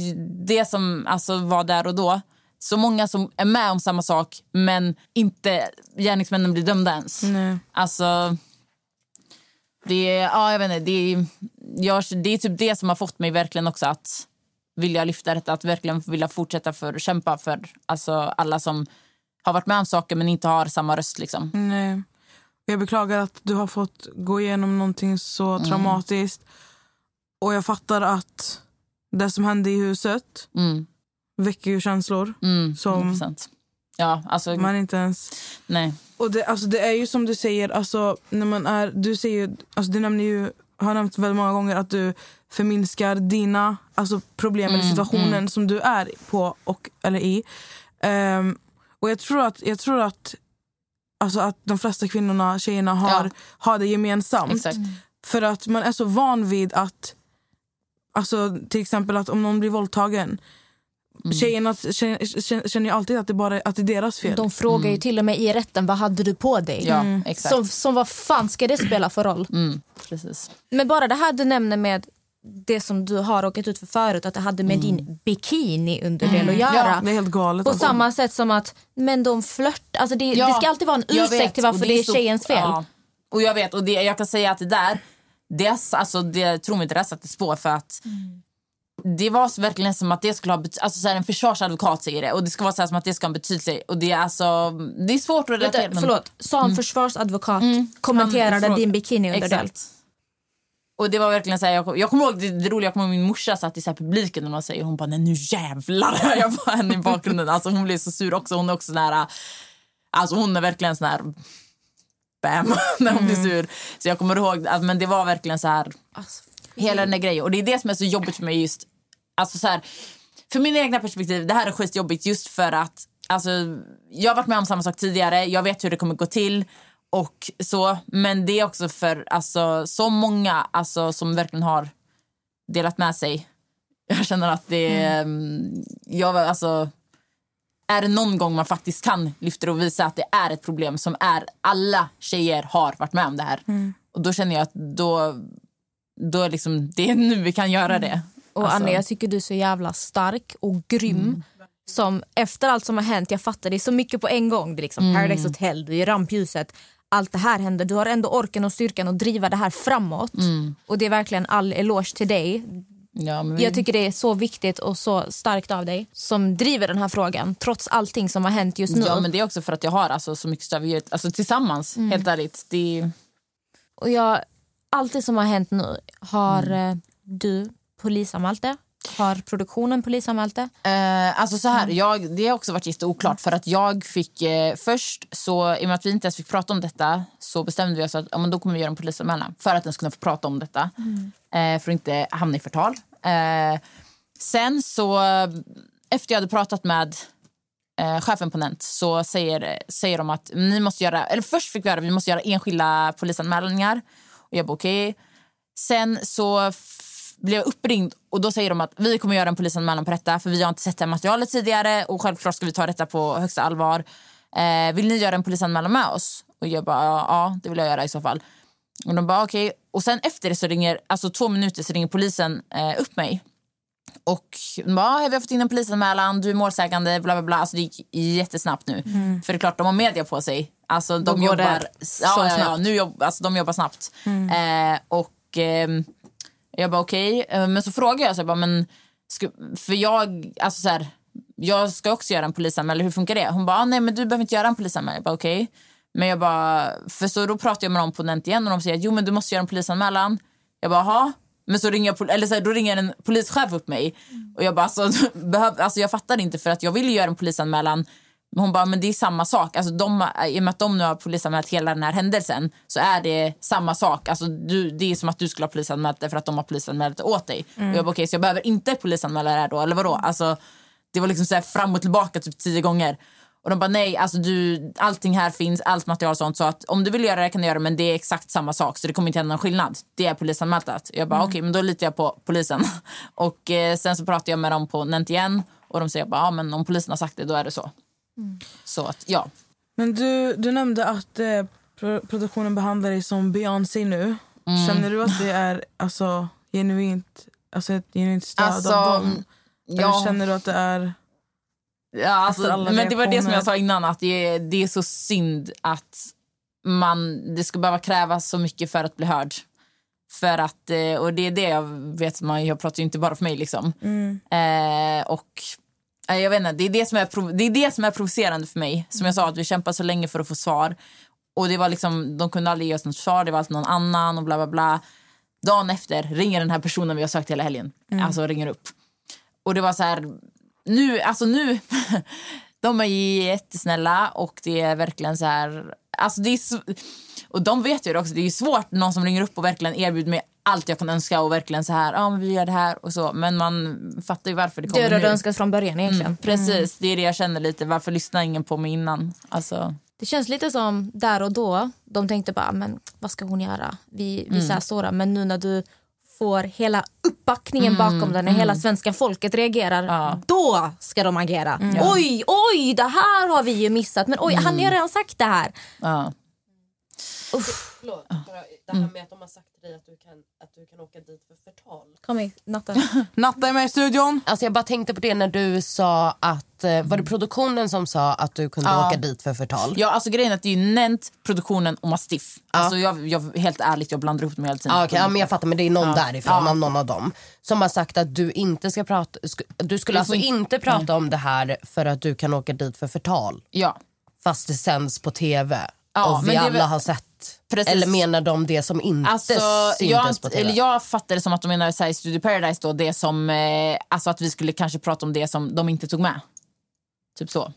det som alltså var där och då, så många som är med om samma sak men inte gärningsmännen blir dömda ens. Nej. Alltså, det är, ja, jag vet inte, det är, jag, det är typ det som har fått mig verkligen också att vilja lyfta detta, att verkligen vilja fortsätta för, kämpa för alltså, alla som har varit med om saker men inte har samma röst. Liksom. Nej. Jag beklagar att du har fått gå igenom någonting så Mm. traumatiskt. Och jag fattar att det som hände i huset Mm, väcker ju känslor mm, som 100%. Ja, alltså, man inte ens... nej. Och det, alltså det är ju som du säger, alltså, när man är, du, säger, alltså, du nämner ju, har nämnt väldigt många gånger att du förminskar dina alltså, problem eller situationen som du är på och, eller i. Ehm, och jag tror att, jag tror att, alltså, att de flesta kvinnorna, tjejerna har, Ja. har det gemensamt. Exakt. För att man är så van vid att, alltså, till exempel att om någon blir våldtagen Tjejerna känner, känner ju alltid att det, bara, att det är deras fel. De frågar ju till och med i rätten vad hade du på dig. Ja, exakt. Som, som vad fan ska det spela för roll? Mm, precis. Men bara det här du nämner med det som du har råkat ut för förut, att det hade med din bikini-underdel att göra. ja, det är. På alltså. samma sätt som att men de flört, alltså det, Ja, det ska alltid vara en ursäkt vet, till varför och det är så- tjejens fel. Ja. Och jag vet, och det, jag kan säga att det där, det, är- alltså, det tror mig inte det satte spår för att det var så verkligen som att det skulle ha alltså så här, en försvarsadvokat säger det och det ska vara så som att det ska ha betydelse och det är alltså det är svårt att Vänta, relatera men- förlåt, sa en försvarsadvokat kommenterade Han fråga- din bikini-underdel. Exakt. Och det var verkligen så här, jag, kom- jag kommer ihåg det, det roliga, jag kommer ihåg min morsa satt i så här publiken och man säger hon bara nej nu jävlar jag bara henne i bakgrunden. Alltså hon blev så sur också. Hon är också här, alltså hon är verkligen sån här bam när hon blir sur. Så jag kommer ihåg att men det var verkligen så här hela den där grejen och det är det som är så jobbigt för mig just alltså så här för min egna perspektiv, det här är skitjobbigt just för att alltså, jag har varit med om samma sak tidigare, jag vet hur det kommer gå till och så, men det är också för alltså, så många alltså, som verkligen har delat med sig. Jag känner att det är, mm. jag, alltså, är det någon gång man faktiskt kan lyfta det och visa att det är ett problem som är alla tjejer har varit med om det här. Och då känner jag att då, då är liksom, det är nu vi kan göra det. Och Alltså- Anna, jag tycker du är så jävla stark och grym. Som efter allt som har hänt, jag fattar det är så mycket på en gång. Det är liksom Paradise Hotel, du är rampljuset. Allt det här händer. Du har ändå orken och styrkan att driva det här framåt. Och det är verkligen all eloge till dig. Ja, men vi, Jag tycker det är så viktigt och så starkt av dig som driver den här frågan trots allting som har hänt just nu. Ja, men det är också för att jag har alltså, så mycket ett- Alltså, tillsammans, helt ärligt. Det, Och jag, allt det som har hänt nu, har Mm. eh, du polisanmält det? Har produktionen polisanmält det? eh, alltså så här, jag, det har också varit jätteoklart. För att jag fick eh, först, så, i och med att vi inte ens fick prata om detta så bestämde vi oss att ja, men då kommer vi göra en polisanmälan för att ens kunna få prata om detta. Eh, för att inte hamna i förtal. Eh, sen så, efter jag hade pratat med eh, chefen på Nent så säger, säger de att ni måste göra, eller först fick vi höra vi måste göra enskilda polisanmälningar. Och jag bara okej. Sen så blev uppringd och då säger de att vi kommer göra en polisanmälan på detta för vi har inte sett det här materialet tidigare och självklart ska vi ta detta på högsta allvar. Eh, vill ni göra en polisanmälan med oss? Och jag bara ja, ja det vill jag göra i så fall. Och de bara okej. Och sen efter det så ringer, alltså två minuter så ringer polisen eh, upp mig. Och de bara, "Ah, vi har fått in en polisanmälan, du är målsägande, bla bla bla. Alltså det gick jättesnabbt nu. För det är klart, de har media på sig. Alltså de jobbar, ja, ja, ja, snabbt. nu jobb, alltså, de jobbar snabbt. Eh, och ehm, jag bara okej, Okay. men så frågade jag så jag bara, men ska, för jag, alltså så här, jag ska också göra en polisanmälan, hur funkar det? Hon bara, ah, nej men du behöver inte göra en polisanmälan. Jag bara okej. Okay. Men jag bara, för så då pratade jag med dem på Nent igen och de säger jo men du måste göra en polisanmälan. Jag bara, jaha. Men så ringer jag, eller så här, då ringer en polischef upp mig. Och jag bara, alltså, behöv, alltså jag fattar inte för att jag vill ju göra en polisanmälan. Hon bara, men det är samma sak. Alltså de, I och med att de nu har polisanmält hela den här händelsen så är det samma sak. Alltså du, det är som att du skulle ha polisanmält det för att de har polisanmält det åt dig. Och jag bara, okej så jag behöver inte polisanmäla det här då, eller vadå? Alltså, det var liksom så fram och tillbaka typ tio gånger. Och de bara nej, alltså du, allting här finns, allt material och sånt. Så att om du vill göra det kan du göra det men det är exakt samma sak. Så det kommer inte hända någon skillnad. Det är polisanmält. Jag bara okej men då litar jag på polisen. och eh, sen så pratar jag med dem på Nent igen. Och de säger bara ja men om polisen har sagt det då är det så. Så att ja. Men du, du nämnde att eh, pro- produktionen behandlar dig som Beyoncé nu. Mm. Känner du att det är alltså, genuint, alltså ett genuint stöd Alltså, av dem? Eller ja. känner du att det är... Ja, alltså, men det var det som jag sa innan, att det är, det är så synd att man, det ska behöva krävas så mycket för att bli hörd. För att, eh, och det är det jag vet, man, jag pratar ju inte bara för mig liksom. Eh, och jag vet inte, det är det, som är, det är det som är provocerande för mig. Som jag sa, att vi kämpar så länge för att få svar. Och det var liksom, de kunde aldrig ge oss något svar, det var alltid någon annan och bla bla bla. Dagen efter ringer den här personen vi har sökt hela helgen. Alltså ringer upp. Och det var så här, nu, alltså nu, de är jättesnälla och det är verkligen så här, alltså det är och de vet ju det också, det är svårt någon som ringer upp och verkligen erbjuder mig allt jag kan önska och verkligen så här, ja men vi gör det här och så, men man fattar ju varför det Det kommer du hade nu. önskat från början egentligen. Mm, precis, det är det jag känner lite, varför lyssnar ingen på mig innan? Alltså, Det känns lite som där och då, de tänkte bara, men vad ska hon göra? Vi, vi är Mm. så här stora. Men nu när du får hela uppbackningen bakom den, när hela svenska folket reagerar, Mm, Ja. då ska de agera. Oj, oj, det här har vi ju missat. Men oj, han har ju redan sagt det här. ja. Förlåt, bara det här med att de har sagt till dig att du kan, att du kan åka dit för förtal. Kom igen, Natta. Natta är med i studion. Alltså jag bara tänkte på det när du sa att, eh, var det produktionen som sa att du kunde Ja. åka dit för förtal? Ja, alltså grejen är att det är ju Nent, produktionen och Mastiff. Alltså jag, jag, helt ärligt, jag blandar ihop dem hela tiden. Ah, okay, ja, men jag fattar men det är någon därifrån, Ja. av någon av dem som har sagt att du inte ska prata, sk- du skulle alltså inte prata om det här för att du kan åka dit för förtal Ja. fast det sänds på tv Ja, och vi men det är alla väl- har sett. Precis. Eller menar de det som inte Alltså, syntes jag, på tv? eller jag fattar det som att de menar så här, Studio Paradise då, det som, eh, alltså att vi skulle kanske prata om det som de inte tog med. Typ så.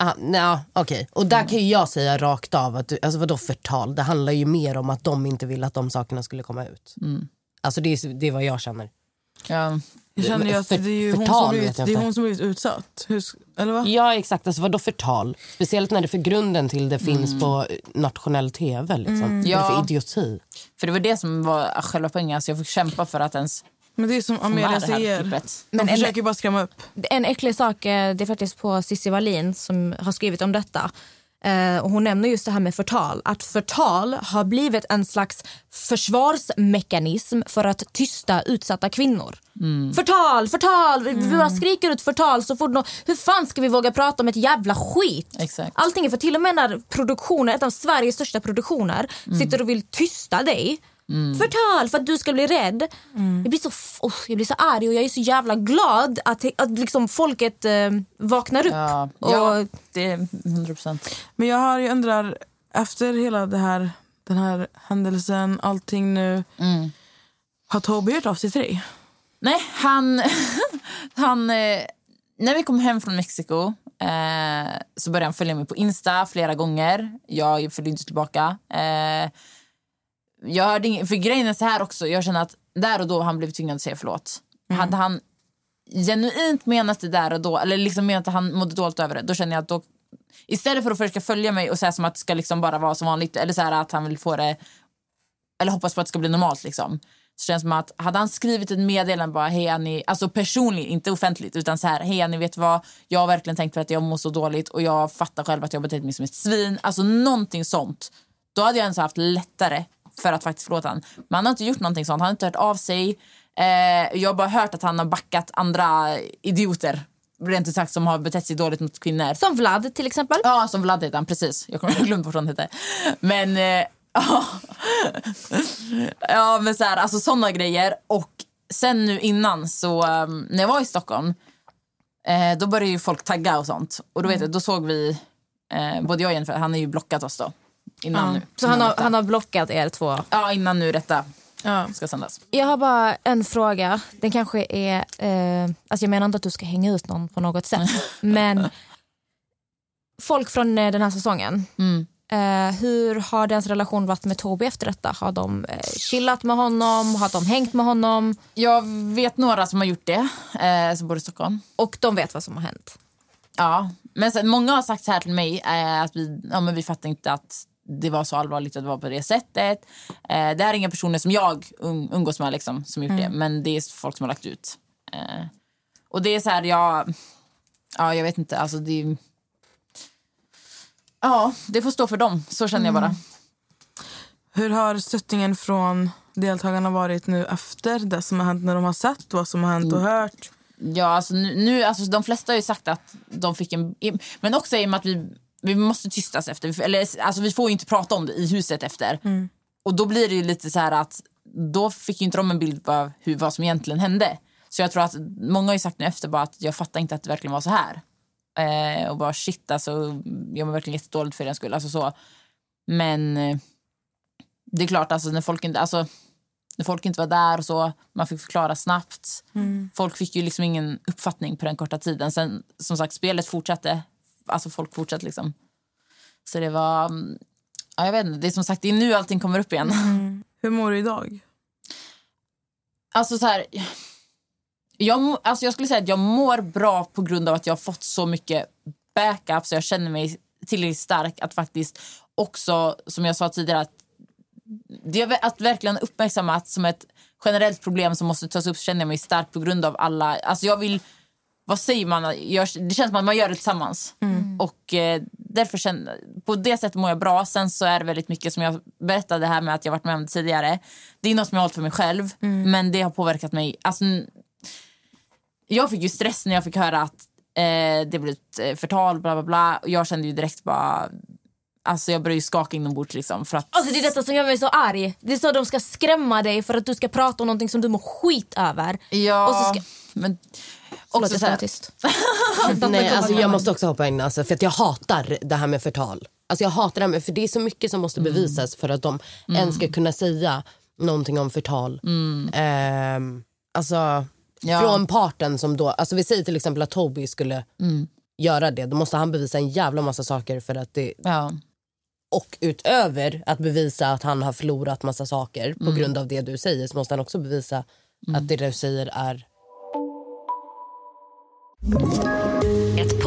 Ah, ja, okej. Och där kan ju jag säga rakt av att du, alltså vadå förtal? Det handlar ju mer om att de inte ville att de sakerna skulle komma ut. Alltså det är, det är vad jag känner. Ja. Jag känner ju att det är ju hon som, blivit, det är hon som blivit utsatt. Hur, eller va? Ja exakt, alltså vadå förtal? Speciellt när det för grunden till det finns på nationell tv. Liksom. Det Ja. för idioti? För det var det som var själva poängen. Alltså jag fick kämpa för att ens Men det är som Amelia säger. De Men en- försöker bara skrämma upp. En äcklig sak, eh, det är faktiskt på Cissi Wallin som har skrivit om detta. Eh, och hon nämner just det här med förtal. Att förtal har blivit en slags försvarsmekanism för att tysta utsatta kvinnor. Förtal, förtal! Vi vi bara skriker ut förtal så fort nå- Hur fan ska vi våga prata om ett jävla skit? Exakt. Allting är för till och med när produktioner, ett av Sveriges största produktioner sitter och vill tysta dig. Förtal för att du ska bli rädd. Jag, blir så, oh, jag blir så arg och jag är så jävla glad att, att liksom folket eh, vaknar upp. Ja, Och- ja, det är 100 procent. Men jag har ju undrar, efter hela det här, den här händelsen, allting nu. Har Toby hört av sig till dig? Nej, han... han eh, när vi kom hem från Mexiko eh, så började han följa mig på Insta flera gånger. Jag följde inte tillbaka. Eh, jag hörde ing- för grejen är så här också, jag känner att där och då han blivit tvingad att säga förlåt. Hade han genuint menat det där och då, eller liksom menat att han mådde dåligt över det, då känner jag att då Istället för att försöka följa mig och säga som att det ska liksom bara vara som vanligt eller så här att han vill få det eller hoppas på att det ska bli normalt liksom. Så känns det som att hade han skrivit ett meddelande bara hej Annie, alltså personligen, inte offentligt utan så här hej Annie vet vad, jag har verkligen tänkt på att jag mår så dåligt och jag fattar själv att jag betett mig som ett svin, alltså någonting sånt. Då hade jag ens haft lättare för att faktiskt förlåta honom. Men han har inte gjort någonting sånt, han har inte hört av sig. Eh, jag har bara hört att han har backat andra idioter, rent ut sagt, som har betett sig dåligt mot kvinnor. Som Vlad till exempel. Ja, som Vlad heter han, precis. Jag kommer glömde vad han hette. Men, eh, ja. men så här, alltså sådana grejer. Och sen nu innan, så eh, när jag var i Stockholm, eh, då började ju folk tagga och sånt. Och då vet jag, då såg vi, eh, både jag och Jennifer, han har ju blockat oss då. Innan nu. Så han har, han har blockat er två. Ja, innan nu detta Ja. ska sändas. Jag har bara en fråga. Den kanske är... Eh, alltså jag menar inte att du ska hänga ut någon på något sätt. men folk från eh, den här säsongen. Mm. Eh, hur har deras relation varit med Toby efter detta? Har de eh, chillat med honom? Har de hängt med honom? Jag vet några som har gjort det, eh, som bor i Stockholm. Och de vet vad som har hänt. Ja, men sen, många har sagt så här till mig eh, att vi, ja, men vi fattar inte att det var så allvarligt att det var på det sättet. Eh, det här är inga personer som jag um, umgås med liksom, som gjort det, men det är folk som har lagt ut. Eh, och det är så här, jag, ja, jag vet inte, alltså det Ja, det får stå för dem. Så känner jag bara. Hur har stöttningen från deltagarna varit nu efter det som har hänt när de har sett vad som har hänt och hört? Ja, alltså nu, nu, alltså de flesta har ju sagt att de fick en... Men också i och med att vi, vi måste tystas efter. Eller, alltså vi får ju inte prata om det i huset efter. Och då blir det lite så här att då fick ju inte de en bild av hur, vad som egentligen hände. Så jag tror att många har ju sagt nu efter bara att jag fattar inte att det verkligen var så här. Eh, och bara shit alltså, jag mår verkligen jättedåligt för den skull. Alltså så. Men eh, det är klart alltså när folk inte, alltså, när folk inte var där och så, man fick förklara snabbt. Folk fick ju liksom ingen uppfattning på den korta tiden. Sen som sagt, spelet fortsatte. Alltså folk fortsatte liksom. Så det var, mm, ja, jag vet inte, det är som sagt, det är nu allting kommer upp igen. Hur mår du idag? Alltså så här, jag, alltså jag skulle säga att jag mår bra på grund av att jag har fått så mycket backup så jag känner mig tillräckligt stark att faktiskt också, som jag sa tidigare, att, det att verkligen uppmärksamma att som ett generellt problem som måste tas upp känner jag mig stark på grund av alla, alltså jag vill vad säger man? Det känns som att man gör det tillsammans. Och eh, därför känner, På det sättet mår jag bra. Sen så är det väldigt mycket som jag berättade här med att jag varit med om det tidigare. Det är något som jag har hållit för mig själv. Men det har påverkat mig. Alltså, jag fick ju stress när jag fick höra att eh, det blivit eh, förtal. Bla, bla, bla. Och jag kände ju direkt bara... Alltså jag började ju skaka inombords. Liksom, för att, Alltså det är detta som gör mig så arg. Det är så de ska skrämma dig för att du ska prata om någonting som du mår skit över. ja, ska- men... Förlåt, Också jag ska tyst. Nej, alltså jag måste också hoppa in alltså, för att jag hatar det här med förtal. Alltså jag hatar det här med, för det är så mycket som måste bevisas för att de ens ska kunna säga någonting om förtal. Ehm, alltså Ja. från parten som då, alltså vi säger till exempel att Toby skulle göra det, då måste han bevisa en jävla massa saker för att det ja. och utöver att bevisa att han har förlorat massa saker på grund av det du säger så måste han också bevisa att det du säger är Ett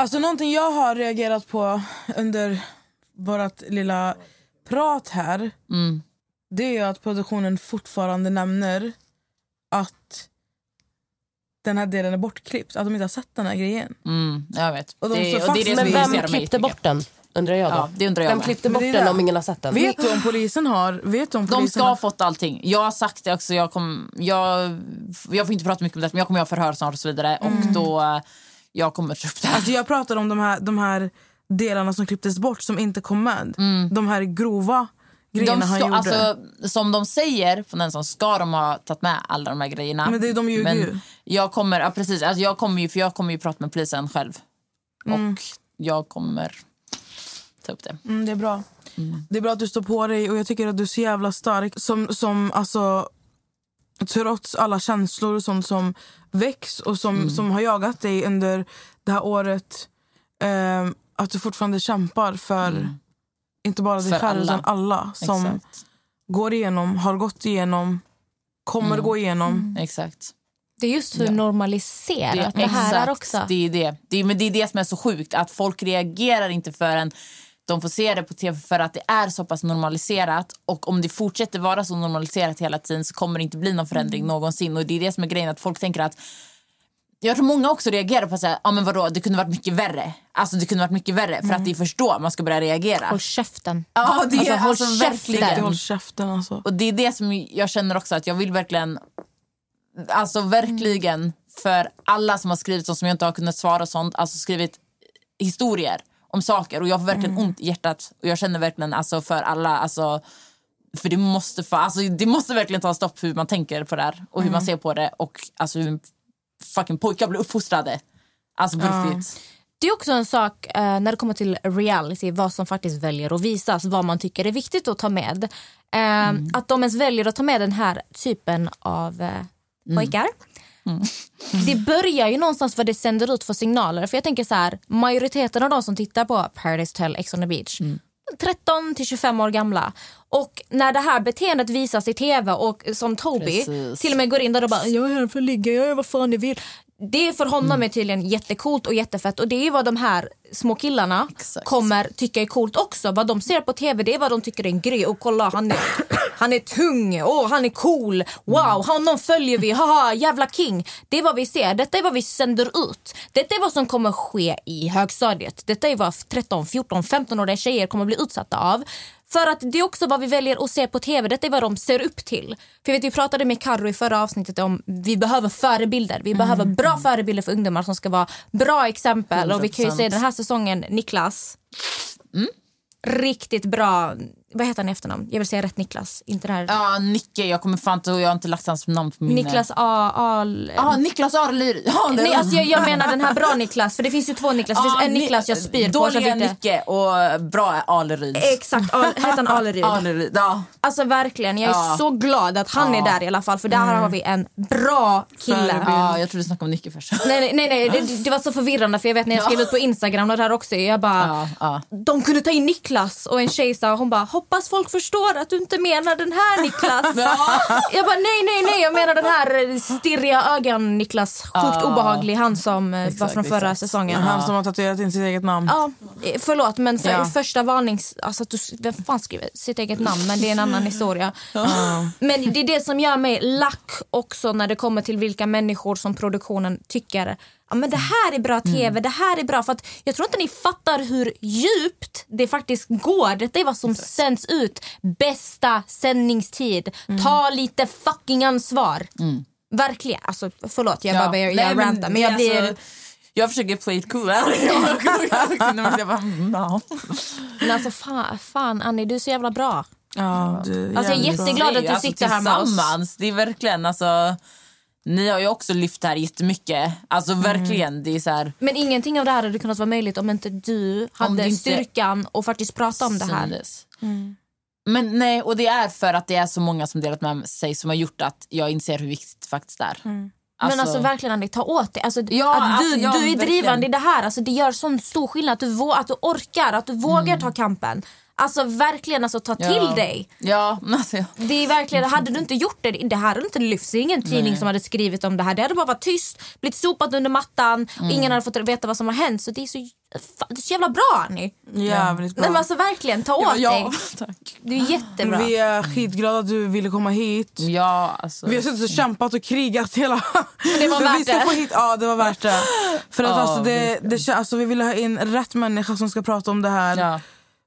Alltså någonting jag har reagerat på under vårt lilla prat här det är ju att produktionen fortfarande nämner att den här delen är bortklippt. Att de inte har sett den här grejen. Mm, jag vet. Och de det, och det är det Men vem mig klippte jättemycket. bort den? Undrar jag då. Ja, det undrar jag vem klippte bort den om ingen har sett den? Vet du om polisen har... Vet du om De polisen ska har... ha fått allting. Jag har sagt det också. Jag, kom, jag, jag får inte prata mycket om det, men jag kommer ha förhör snart och så vidare. Och då, jag kommer ta upp det här. Alltså jag pratar om de här, de här delarna som klipptes bort som inte kom med. De här grova grejerna De han ska, gjorde. alltså, som de säger, från den som ska de ha tagit med alla de här grejerna. Men det- de ljuger ju. Jag kommer, ja, precis, alltså, jag kommer ju, för jag kommer ju prata med polisen själv. Och jag kommer ta upp det. Mm, det är bra. Det är bra att du står på dig och jag tycker att du är så jävla stark. Som, som alltså, trots alla känslor och sånt som väcks och som, som har jagat dig under det här året. ehm, att du fortfarande kämpar för inte bara dig För själv alla. utan alla som Exakt. går igenom, har gått igenom, kommer gå igenom. Exakt. Det är just hur Ja. normaliserat det, här exakt, är också. Det är det. Det är, men det är det som är så sjukt. Att folk reagerar inte förrän de får se det på tv för att det är så pass normaliserat. Och om det fortsätter vara så normaliserat hela tiden så kommer det inte bli någon förändring någonsin. Och det är det som är grejen. Att folk tänker att jag tror många också reagerar på att säga, ah, men vadå, det kunde varit mycket värre. Alltså det kunde varit mycket värre. För att det är först då man ska börja reagera. Håll käften. Ja, det är Alltså, håll alltså, käften. verkligen. Håll käften alltså. Och det är det som jag känner också att jag vill verkligen Alltså verkligen för alla som har skrivit sånt som jag inte har kunnat svara och sånt, alltså skrivit historier om saker och jag får verkligen ont i hjärtat och jag känner verkligen alltså för alla alltså för det måste få, alltså det måste verkligen ta stopp hur man tänker på det här och hur man ser på det och alltså hur fucking pojkar blir uppfostrade. Alltså på riktigt. Det är också en sak eh, när det kommer till reality, vad som faktiskt väljer att visas, vad man tycker är viktigt att ta med. Eh, Att de ens väljer att ta med den här typen av eh, pojkar. Det börjar ju någonstans vad det sänder ut för signaler. För jag tänker så här, majoriteten av de som tittar på Paradise Hotel, Ex on the beach 13 till 25 år gamla. Och när det här beteendet visas i tv och som Toby Precis. till och med går in där och bara jag är här för att ligga, jag gör vad fan jag vill. Det för honom är tydligen jättecoolt och jättefett och det är vad de här små killarna Exakt. kommer tycka är coolt också. Vad de ser på tv det är vad de tycker är en grej och kolla han är, Han är tung, åh han är cool, wow, honom följer vi, haha jävla king. Det är vad vi ser, detta är vad vi sänder ut. Detta är vad som kommer ske i högstadiet. Detta är vad 13, 14, 15-åriga tjejer kommer bli utsatta av. För att det är också vad vi väljer att se på tv. Detta är vad de ser upp till. För vet, vi pratade med Carro i förra avsnittet om vi behöver förebilder. Vi behöver bra förebilder för ungdomar som ska vara bra exempel. Och vi kan ju 100%. se den här säsongen, Niklas. Riktigt bra. Vad heter han i efternamn? Jag vill säga rätt Niklas. Inte det här. Ja, Nicke. Jag kommer fan inte, jag har inte lagt hans namn på minne. Niklas A. Al... Ja, Niklas Arlyd. Ja, det- Nej, alltså jag, jag menar den här bra Niklas. För det finns ju två Niklas. Det finns Ja, en Ni- Niklas jag spyr på. Dåliga tyckte- Nicke och bra Aleryd. Exakt, Al, heter han Aleryd? Aleryd, ja. Alltså verkligen, jag är Ja. så glad att han är Ja. där i alla fall. För där har vi en bra kille. ja. Jag trodde du snackade om Nicke först. Nej, nej, nej, nej. Det, det var så förvirrande för jag vet när jag skrev ut på Instagram och där också. Jag bara, de kunde ta in Niklas och en tjej sa, hon bara, hoppas folk förstår att du inte menar den här Niklas. jag bara, nej, nej, nej, jag menar den här eh, stirriga ögon Niklas. Sjukt obehaglig, han som eh, var Exakt, från förra exakt. säsongen. Han som har tatuerat in sitt eget namn. Ja, eh, förlåt men för, Ja. första varnings... Alltså att du, vem fan skriver sitt eget namn? Men det är en annan historia. Men det är det som gör mig lack också när det kommer till vilka människor som produktionen tycker ja, men det här är bra tv, det här är bra. För att jag tror inte ni fattar hur djupt det faktiskt går. Detta är vad som sänds ut. Bästa sändningstid. Ta lite fucking ansvar. Verkligen. Alltså, förlåt, jag bara börjar Nej, jag rantar. Men jag blir... Alltså, jag försöker play it cool. jag bara, mm, ja. Men alltså fan, fan Annie, du är så jävla bra. Ja, du, Alltså, jag är jävligt bra. jätteglad att du Alltså, sitter här med oss. Tillsammans, det är verkligen alltså... Ni har ju också lyft det här jättemycket. Alltså verkligen. Det är så här... Men ingenting av det här hade kunnat vara möjligt om inte du hade inte styrkan och faktiskt prata om det här. syntes. Men nej, och det är för att det är så många som delat med sig som har gjort att jag inser hur viktigt det faktiskt är. Men alltså verkligen Annie, ta åt dig. Alltså, Ja, att du, alltså, ja, du är verkligen. drivande i det här. Alltså, det gör sån stor skillnad att du, att du orkar, att du vågar ta kampen. Alltså verkligen, alltså, ta till. Ja. dig. Ja, alltså, ja. Det är verkligen, hade du inte gjort det, det här hade inte lyfts. Det är ingen tidning som hade skrivit om det här. Det hade bara varit tyst, blivit sopat under mattan och Mm. ingen hade fått veta vad som har hänt. Så det är så, fan, det är så jävla bra Annie. Jävligt bra. Nej, men alltså verkligen, ta åt ja, dig. tack. Du är jättebra. Vi är skitglada att du ville komma hit. Ja, alltså. Vi har suttit och kämpat och krigat hela... det var värt vi ska det. Få hit, ja, det var värt det. För att Ja, alltså, det, det, alltså, vi ville ha in rätt människa som ska prata om det här.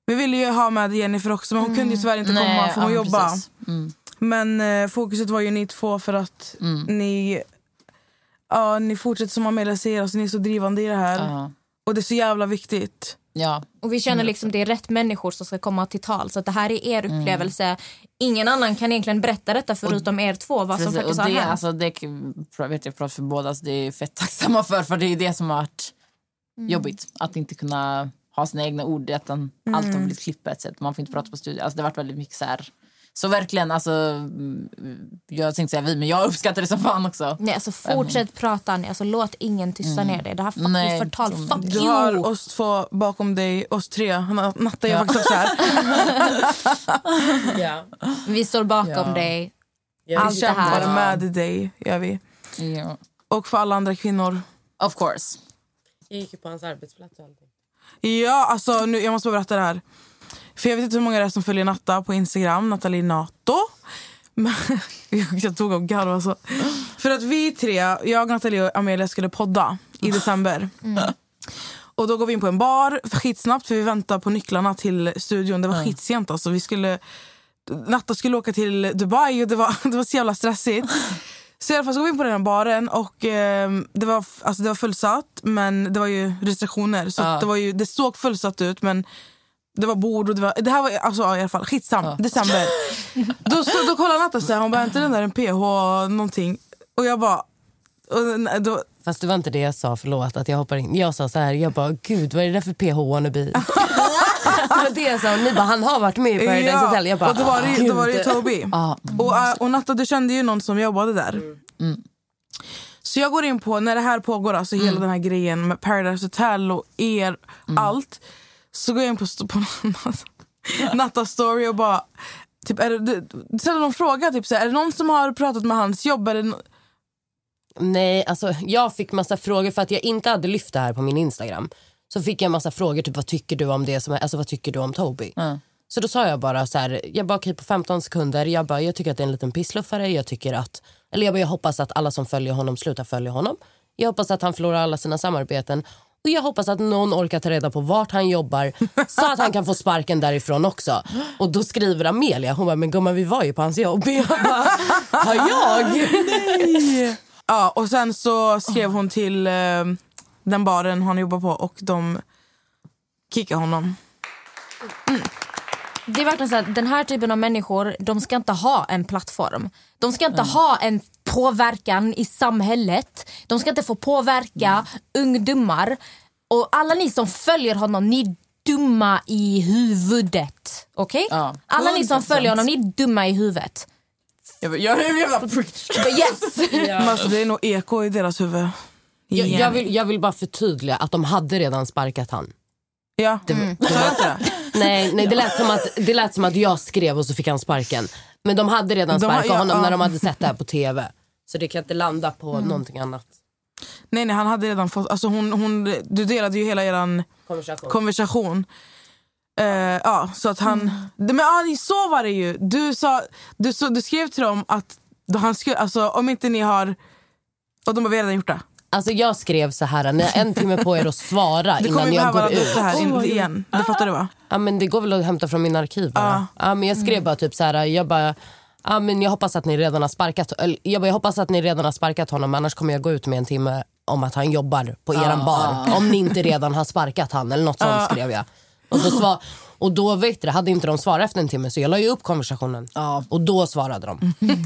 Vi ville ju ha med Jennifer också men hon kunde ju tyvärr inte Nej, komma för hon ja, jobba. Mm. Men eh, fokuset var ju ni två för att ni, ja, ni fortsätter som Amelia säger, alltså, ni är så drivande i det här. Ja. Och det är så jävla viktigt. Ja. Och vi känner liksom det är rätt människor som ska komma till tal. Så att det här är er Mm. upplevelse. Ingen annan kan egentligen berätta detta förutom er två. Vad som faktiskt och har det, hänt. alltså, det jag vet jag pratar för båda, alltså, det är fett tacksamma för. För det är det som har varit Mm. jobbigt. Att inte kunna ha sina egna ord. Att den, Allt har blivit klippt på ett sätt. Man får inte prata på studio. Alltså, det har varit väldigt mycket så här. Så verkligen, alltså, mm, jag tänkte säga vi, men jag uppskattar det som fan också. Nej, alltså fortsätt prata Annie. Alltså, låt ingen tysta ner dig. Det här fucking Nej, förtal. Fuck Du you! har oss två bakom dig, oss tre. Na- Natta är Ja. faktiskt också här. Ja. Vi står bakom Ja. dig. Vi Allt det här. kämpar med dig, gör vi. Ja. Och för alla andra kvinnor. Of course. Jag gick ju på hans arbetsplats och allting. Ja, alltså nu, jag måste bara berätta det här. För jag vet inte hur många det är som följer Natta på Instagram, Nathalie Nato. Men, jag tog av garv alltså. För att vi tre, jag, Nathalie och Amelia skulle podda i december. Och då går vi in på en bar skitsnabbt för vi väntar på nycklarna till studion. Det var skitsent alltså. Vi skulle, Natta skulle åka till Dubai och det var, det var så jävla stressigt. Så i alla fall så går vi in på den här baren och eh, det, var, alltså det var fullsatt men det var ju restriktioner. Så Ja. det, var ju, det såg fullsatt ut men det var bord och det var... Det här var alltså, ja, i alla fall skitsam. December. då, så, då kollar Natta så här, hon bara, "Är inte den där en PH någonting? Och jag bara... Och, då, Fast det var inte det jag sa, förlåt att jag hoppar in. Jag sa så här, jag bara gud vad är det där för PH wannabe? det var det jag sa, och ni bara han har varit med i Paradise Hotel. Jag bara, och då var det, då var det ju. Toby. Ja. Och, äh, och Natta, du kände ju någon som jobbade där. Mm. Så jag går in på, när det här pågår, alltså hela den här grejen med Paradise Hotel och er, allt. Så går jag in på, på Nattas story och bara... Typ, är det, ställer någon fråga, typ, så här, är det någon som har pratat med hans jobb? Är det, Nej, alltså jag fick massa frågor för att jag inte hade lyft det här på min Instagram. Så fick jag massa frågor, typ vad tycker du om det som alltså vad tycker du om Toby? Mm. Så då sa jag bara så här, jag bara okej på 15 sekunder, jag bara jag tycker att det är en liten pissluffare, jag tycker att, eller jag bara jag hoppas att alla som följer honom slutar följa honom. Jag hoppas att han förlorar alla sina samarbeten och jag hoppas att någon orkar ta reda på vart han jobbar så att han kan få sparken därifrån också. Och då skriver Amelia, hon bara men gumman vi var ju på hans jobb. Jag bara, har jag? Ja, och sen så skrev hon till eh, den baren han jobbar på och de kickade honom. Det är verkligen så att den här typen av människor de ska inte ha en plattform. De ska inte ha en påverkan i samhället. De ska inte få påverka ungdomar. Och alla ni som följer honom, ni är dumma i huvudet. Okej? Ja, alla ni som 100%. följer honom, ni är dumma i huvudet. Jag, jag, jag, jag, jag, But yes! Men alltså, det är nog eko i deras huvud. Jag, jag, vill, jag vill bara förtydliga att de hade redan sparkat han. Ja, Det, inte det? nej, nej det, lät som att, det lät som att jag skrev och så fick han sparken. Men de hade redan De har- sparkat ja, honom ja. när de hade sett det här på tv. Så det kan inte landa på någonting annat. Nej, nej, han hade redan fått... Alltså hon, hon, du delade ju hela er Konversation. konversation. Eh, ja, så att han... Men ja, så var det ju. Du, sa, du, så, du skrev till dem att han skulle, alltså, om inte ni har... Och de har redan gjort det. Alltså jag skrev så här, ni har en timme på er att svara innan jag går ut. det här in, igen. Du fattar det va? Ja, men det går väl att hämta från min arkiv bara. Ja. men jag skrev bara typ så här, jag bara, ja, men jag hoppas att ni redan har sparkat, eller, jag, bara, jag hoppas att ni redan har sparkat honom annars kommer jag gå ut med en timme om att han jobbar på eran bar. Om ni inte redan har sparkat han eller något sånt skrev jag. Och då, svar, och då vet du, hade inte de svarat efter en timme så jag la ju upp konversationen. Ja. Och då svarade de.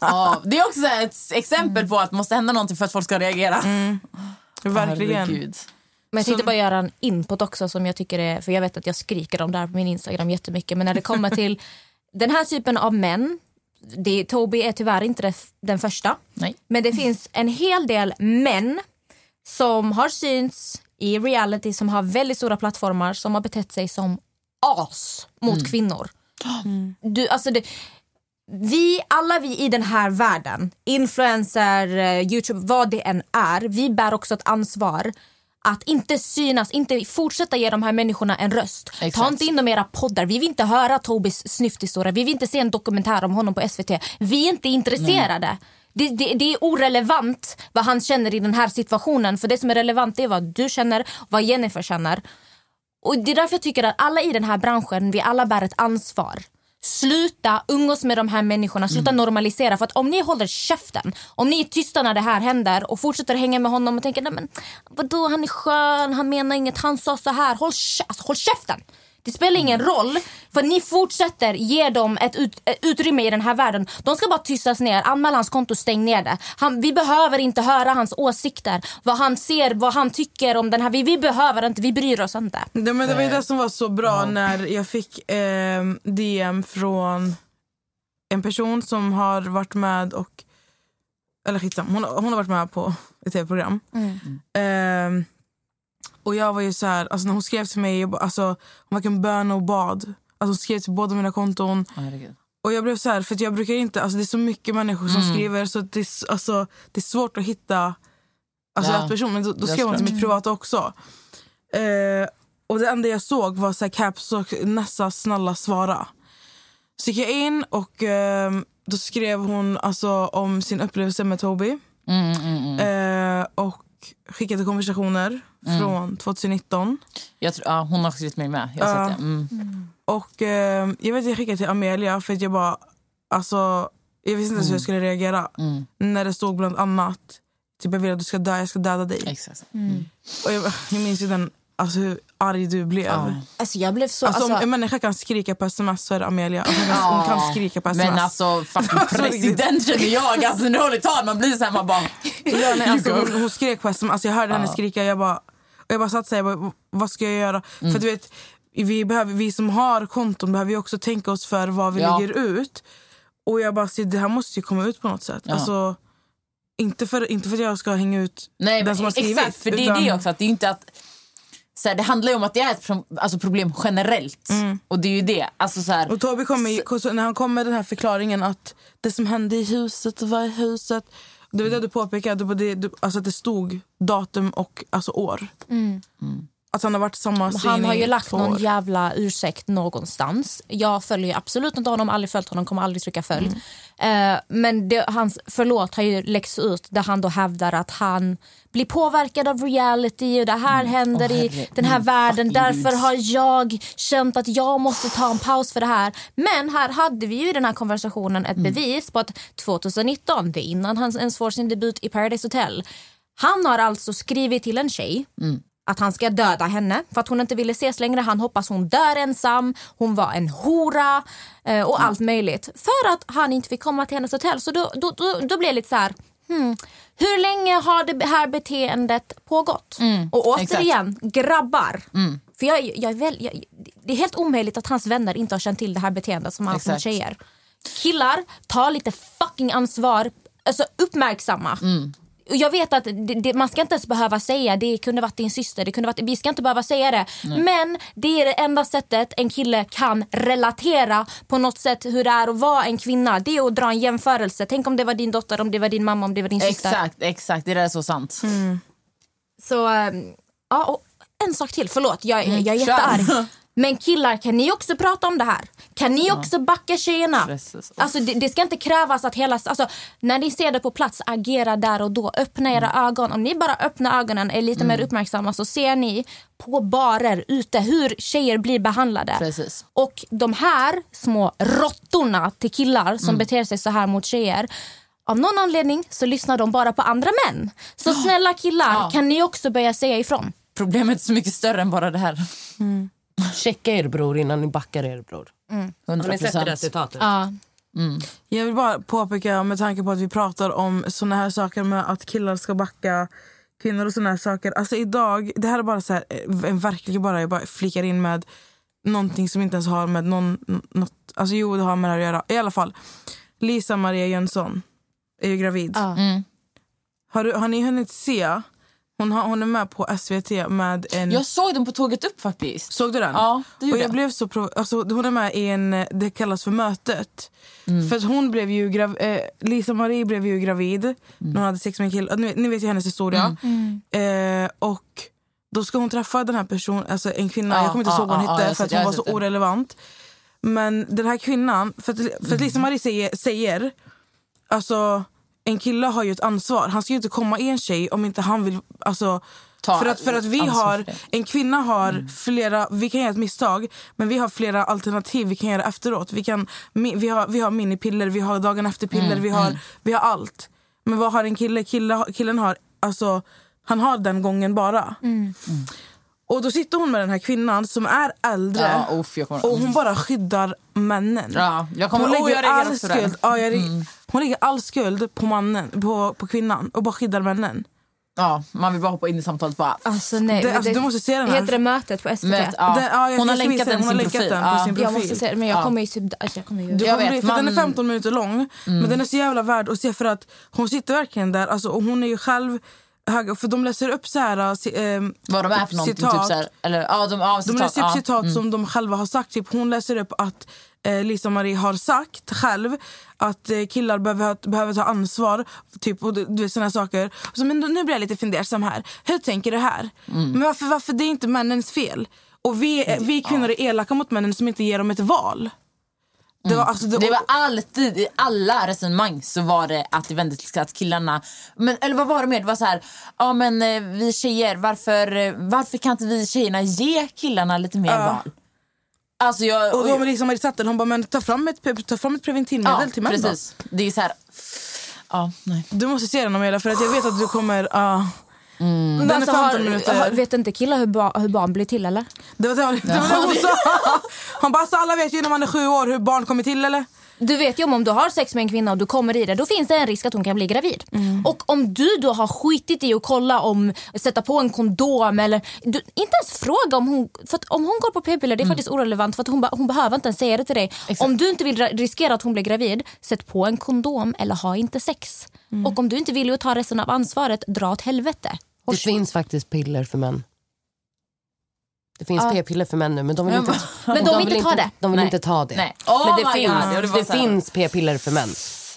ja, det är också ett exempel på att det måste hända någonting för att folk ska reagera. Verkligen. Herregud. Men jag tänkte bara göra en input också som jag tycker är, för jag vet att jag skriker om det här på min Instagram jättemycket, men när det kommer till den här typen av män, det, Toby är tyvärr inte det, den första, Nej. men det finns en hel del män som har synts i reality, som har väldigt stora plattformar, som har betett sig som as mot kvinnor. Du, alltså det, vi, alla vi i den här världen, influencer, eh, youtube, vad det än är, vi bär också ett ansvar att inte synas, inte fortsätta ge de här människorna en röst. Ta Exakt. inte in dem i era poddar. Vi vill inte höra Tobis snyfthistoria. Vi vill inte se en dokumentär om honom på SVT. Vi är inte intresserade. Det, det, det är orelevant vad han känner i den här situationen. För det som är relevant är vad du känner, vad Jennifer känner. Och Det är därför jag tycker att alla i den här branschen, vi alla bär ett ansvar. Sluta umgås med de här människorna, sluta normalisera. För att om ni håller käften, om ni är tysta när det här händer och fortsätter hänga med honom och tänker, nej men vadå han är skön, han menar inget, han sa så här. Håll, alltså, håll käften! Det spelar ingen roll, för ni fortsätter ge dem ett, ut, ett utrymme i den här världen. De ska bara tystas ner, anmäl hans konto, stäng ner det. Han, vi behöver inte höra hans åsikter, vad han ser, vad han tycker om den här. Vi, vi behöver inte, vi bryr oss inte. Det, men det var ju det som var så bra när jag fick eh, DM från en person som har varit med och... Eller skitsam, hon, hon har varit med på ett tv-program. Eh, och jag var ju så här, alltså när hon skrev till mig, jag, alltså, hon varken bön och bad. Alltså hon skrev till båda mina konton. Herregud. Och jag blev så här, för att jag brukar inte, alltså det är så mycket människor som skriver så det, alltså, det är svårt att hitta alltså, Ja, rätt person. Men då, då skrev hon till mitt privata också. Eh, och det enda jag såg var så här, caps och Nessa snälla svara. Så gick jag in och eh, då skrev hon alltså, om sin upplevelse med Toby. Mm, mm, mm. Eh, och skickade konversationer från 2019. Jag tror, ja, hon har skrivit mig med. Jag har Ja. sett det. Mm. Och eh, jag vet jag skickade till Amelia för att jag bara alltså jag visste inte ens hur jag skulle reagera. Mm. När det stod bland annat typ jag vill att du ska dö, jag ska döda dig. Exakt. Och jag, jag minns ju den, alltså hur arg du blev. Ja. Alltså jag blev så... Alltså, Alltså, om en människa kan skrika på sms så är det Amelia. Alltså, hon, kan, hon kan skrika på sms. Men alltså fucking president känner jag. Alltså när håller tal man blir så här man bara... Ja, nej, alltså, hon, hon skrek på sms, alltså, jag hörde henne skrika. Jag bara, och jag bara satt så här, jag bara, vad ska jag göra? Mm. För du vet, vi, behöver, vi som har konton behöver ju också tänka oss för vad vi Ja. lägger ut. Och jag bara, så det här måste ju komma ut på något sätt. Ja. Alltså, inte, för, inte för att jag ska hänga ut Nej, den men som har skrivit. Exakt, för det är det också. Att det, är inte att, så här, det handlar ju om att det är ett pro- alltså, problem generellt. Och det är ju det. Alltså, så här, Mm. Och Toby kommer, ju- när han kom med den här förklaringen att det som hände i huset var i huset. Det var det du påpekade, det, var det, du, alltså att det stod datum och alltså år. Mm. Att Att han har varit tillsammans Han har ju lagt någon år. jävla ursäkt någonstans. Jag följer absolut inte honom, aldrig följt honom, kommer aldrig trycka följ. Mm. Eh, men det, hans förlåt har ju läckts ut där han då hävdar att han blir påverkad av reality och det här händer i den här världen. Därför har jag känt att jag måste ta en paus för det här. Men här hade vi ju i den här konversationen ett bevis på att 2019, det är innan han ens får sin debut i Paradise Hotel. Han har alltså skrivit till en tjej att han ska döda henne för att hon inte ville ses längre. Han hoppas hon dör ensam, hon var en hora eh, och allt möjligt. För att han inte fick komma till hennes hotell. Så då, då, då, då blev det lite så här, hmm, hur länge har det här beteendet pågått? och återigen, grabbar. För jag, jag, är väl, jag, det är helt omöjligt att hans vänner inte har känt till det här beteendet som han har mot Exakt. tjejer. Killar, ta lite fucking ansvar. Alltså uppmärksamma. Och jag vet att det, det, man ska inte ens behöva säga det kunde varit din syster, det kunde varit, vi ska inte behöva säga det. Men det är det enda sättet en kille kan relatera på något sätt hur det är att vara en kvinna. Det är att dra en jämförelse. Tänk om det var din dotter, om det var din mamma, om det var din syster. Exakt, exakt. Det där är så sant. Så, ehm, ja, och en sak till, förlåt jag, jag är jättearg. Men killar, kan ni också prata om det här? Kan ni också backa tjejerna? Alltså, det, det ska inte krävas att hela... Alltså, när ni ser det på plats, agera där och då. Öppna era ögon. Om ni bara öppnar ögonen, är lite mer uppmärksamma så ser ni på barer ute hur tjejer blir behandlade. Precis. Och de här små råttorna till killar som beter sig så här mot tjejer av någon anledning så lyssnar de bara på andra män. Så snälla killar, Ja. kan ni också börja säga ifrån? Problemet är så mycket större än bara det här. Checka er bror innan ni backar er bror. Har ni sett det där 100%. citatet? Ja. Jag vill bara påpeka med tanke på att vi pratar om såna här saker med att killar ska backa kvinnor och såna här saker. Alltså idag, det här är bara så här, en verkligen bara, jag bara flikar in med någonting som inte ens har med någon, något, alltså jo det har med det här att göra. I alla fall, Lisa Maria Jönsson är ju gravid. Ja. Har, du, har ni hunnit se? Hon, har, hon är med på SVT med en... Jag såg den på tåget upp faktiskt. Såg du den? Ja, det och jag jag. blev så prov- alltså, hon är med i en, det kallas för mötet. Mm. För att hon blev ju grav- eh, Lisa Marie blev ju gravid Mm. när hon hade sex med en kille. Ni, vet- ni vet ju hennes historia. Eh, och då ska hon träffa den här personen, alltså en kvinna, Ja, jag kommer inte ihåg ja, vad hon hette för att hon var så den. orelevant. Men den här kvinnan, för att, för att Lisa Mm. Marie säger, säger alltså en kille har ju ett ansvar. Han ska ju inte komma i en tjej om inte han vill, alltså Ta för att, för att vi har, en kvinna har Mm. flera, vi kan göra ett misstag men vi har flera alternativ vi kan göra efteråt. Vi, kan, vi, har, vi har minipiller, vi har dagen efter-piller, Mm, vi, har, vi har allt. Men vad har en kille? kille killen har, alltså, han har den gången bara. Och då sitter hon med den här kvinnan som är äldre Ja, jag kommer... och hon bara skyddar männen. Ja, jag kommer... Hon oh, lägger, reagerar all skuld, ja, jag, re- hon lägger all skuld på mannen, på, på kvinnan och bara skyddar männen. Ja, man vill bara hoppa in i samtalet bara... Alltså nej. Det, alltså, det, du måste se den här. heter det mötet på SVT? Möt, ja. Den- ja, jag- hon har jag länkat den Hon sin har länkat den på sin Jag profil. måste se det, men jag Ja. kommer ju typ... Alltså, jag kommer ju... Du Jag kommer vet, bli, för Den är man- 15 minuter lång, men den är så jävla värd att se för att hon sitter verkligen där alltså, och hon är ju själv för de läser upp så här, äh, Vad de är för någonting. citat. Typ så här, eller, ja, de, De citat, läser upp ja. citat som de själva har sagt. Typ, hon läser upp att eh, Lisa Marie har sagt själv att eh, killar behöver, behöver ta ansvar. Typ, och du, vet, såna saker. Så, men nu blir jag lite fundersam här. Hur tänker du här? Men varför, varför det är inte männens fel? Och vi, vi kvinnor är elaka mot männen som inte ger dem ett val. Det var, alltså, det, Det var alltid, i alla resonemang så var det att det vände till att killarna... Men, eller vad var det mer? Det var så här, ja men eh, vi tjejer, varför, varför kan inte vi tjejerna ge killarna lite mer Ja. val? Alltså jag... och då var Lisa Marie satt där, hon bara, men ta fram ett, ta fram ett preventivmedel ja, till då. precis. Det är så här... Ja, nej. Du måste se den Amelia för att jag vet att du kommer... Uh, Mm. Den är Alltså, 15 har, minuter. har, vet inte killar hur, ba, hur barn blir till eller? det var det, det, var det hon sa. Hon bara, alltså, alla vet ju när man är sju år hur barn kommer till eller? Du vet ju om, om du har sex med en kvinna och du kommer i det, då finns det en risk att hon kan bli gravid. Och om du då har skitit i att kolla om, sätta på en kondom eller, du, inte ens fråga om hon, för om hon går på p-piller det är faktiskt orelevant för att hon, hon behöver inte ens säga det till dig. Om du inte vill ra- riskera att hon blir gravid, sätt på en kondom eller ha inte sex. Och om du inte vill ta resten av ansvaret, dra åt helvete. Det finns faktiskt piller för män. Det finns Ja. p-piller för män nu men de vill Men inte, Men de vill inte ta det. De vill Nej. inte ta det. Nej. Oh men det finns, God, ja, det finns p-piller för män.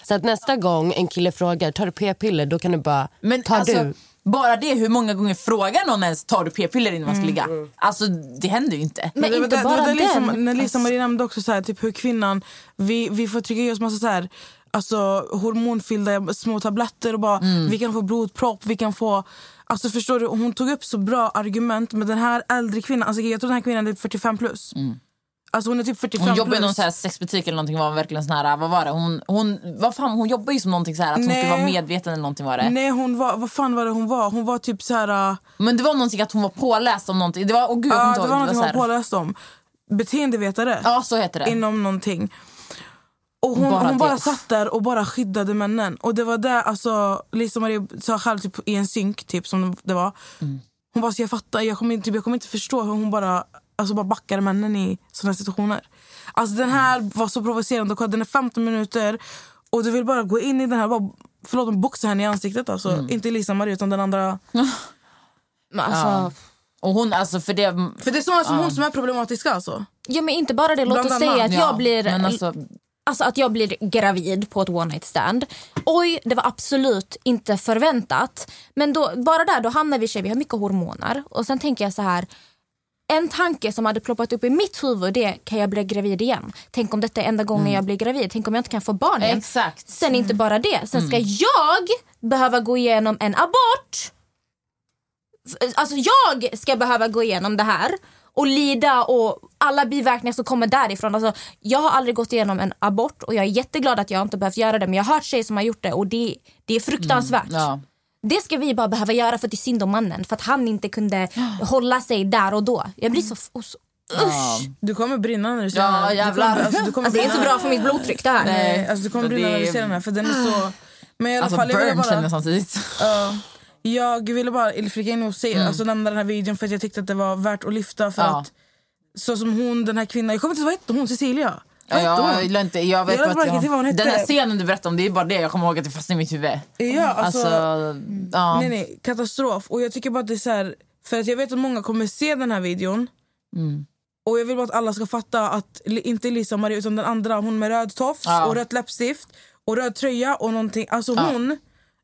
Så att nästa gång en kille frågar tar du p-piller då kan du bara Men tar alltså, du Bara det, hur många gånger frågar någon ens tar du p-piller innan man ska ligga? Mm. Alltså det händer ju inte. Men var inte det- bara det liksom, den. När Lisa Marie nämnde också så här, typ hur kvinnan, vi, vi får trycka i oss massa så här, alltså, hormonfyllda små tabletter och bara Mm. vi kan få blodpropp, vi kan få Alltså förstår du, hon tog upp så bra argument med den här äldre kvinnan, alltså jag tror den här kvinnan är 45 plus. Alltså hon är typ 45 Mm. Hon jobbar i någon så här sexbutik eller någonting var verkligen sån här, vad var det? Hon, hon, vad fan, hon jobbar ju som någonting så här att hon Nej. skulle vara medveten eller någonting var det. Nej hon var, vad fan var det hon var? Hon var typ så här. äh, Men det var någonting att hon var påläst om någonting. Det var, åh gud, Ja, det var någonting hon här- påläst om. Beteendevetare. Ja, så heter det. Inom någonting. Och hon Bara hon bara satt där och bara skyddade männen. Och det var det, alltså, Lisa Marie sa själv typ, i en synk typ, som det var. Mm. Hon bara, så jag fattar, jag kommer, inte, typ, jag kommer inte förstå hur hon bara, alltså, bara backar männen i såna situationer. Alltså den här var så provocerande. Den är 15 minuter och du vill bara gå in i den här, bara, förlåt men boxa henne i ansiktet. Alltså. Mm. Inte Lisa Marie utan den andra. Men alltså, Och hon, alltså för det... För det är såna som hon som är problematiska alltså. ja, men inte bara det. Låt oss säga att Ja, jag blir men alltså, Alltså att jag blir gravid på ett one night stand. Oj, det var absolut inte förväntat. Men då, bara där då hamnar vi i vi har mycket hormoner. Och sen tänker jag så här. En tanke som hade ploppat upp i mitt huvud det kan jag bli gravid igen. Tänk om detta är enda gången jag blir gravid. Tänk om jag inte kan få barn igen. exakt. Sen inte bara det. Sen ska jag behöva gå igenom en abort. Alltså jag ska behöva gå igenom det här och lida och alla biverkningar som kommer därifrån. Alltså, jag har aldrig gått igenom en abort och jag är jätteglad att jag inte behövt göra det men jag har hört tjejer som har gjort det och det, det är fruktansvärt. Ja. Det ska vi bara behöva göra för att det är synd om mannen för att han inte kunde hålla sig där och då. Jag blir så... och så Ja. Du kommer brinna när du ser Ja, den här. Du jävlar. kommer, alltså, du kommer alltså, det är inte bra för mitt blodtryck det här. Nej, alltså, du kommer brinna när det du är- ser den här. För den är så... Men i alla Alltså fall, burn känner bara, jag samtidigt. Ja. Jag ville bara flika in och se, alltså, nämna den här videon för att jag tyckte att det var värt att lyfta. För Ja. att Så som hon, den här kvinnan, jag kommer inte ihåg vad hette hon, Cecilia? Ja, jag, inte, jag vet Jag till vad hon jag, hette. Den här scenen du berättade om, det är bara det jag kommer ihåg att det fastnade i mitt huvud. Ja, alltså, Alltså, ja. nej, nej, katastrof. Och jag tycker bara att det är så här, för att jag vet att många kommer se den här videon. Mm. Och jag vill bara att alla ska fatta att inte Lisa Marie utan den andra, hon med röd tofs Ja. och rött läppstift och röd tröja och någonting. Alltså hon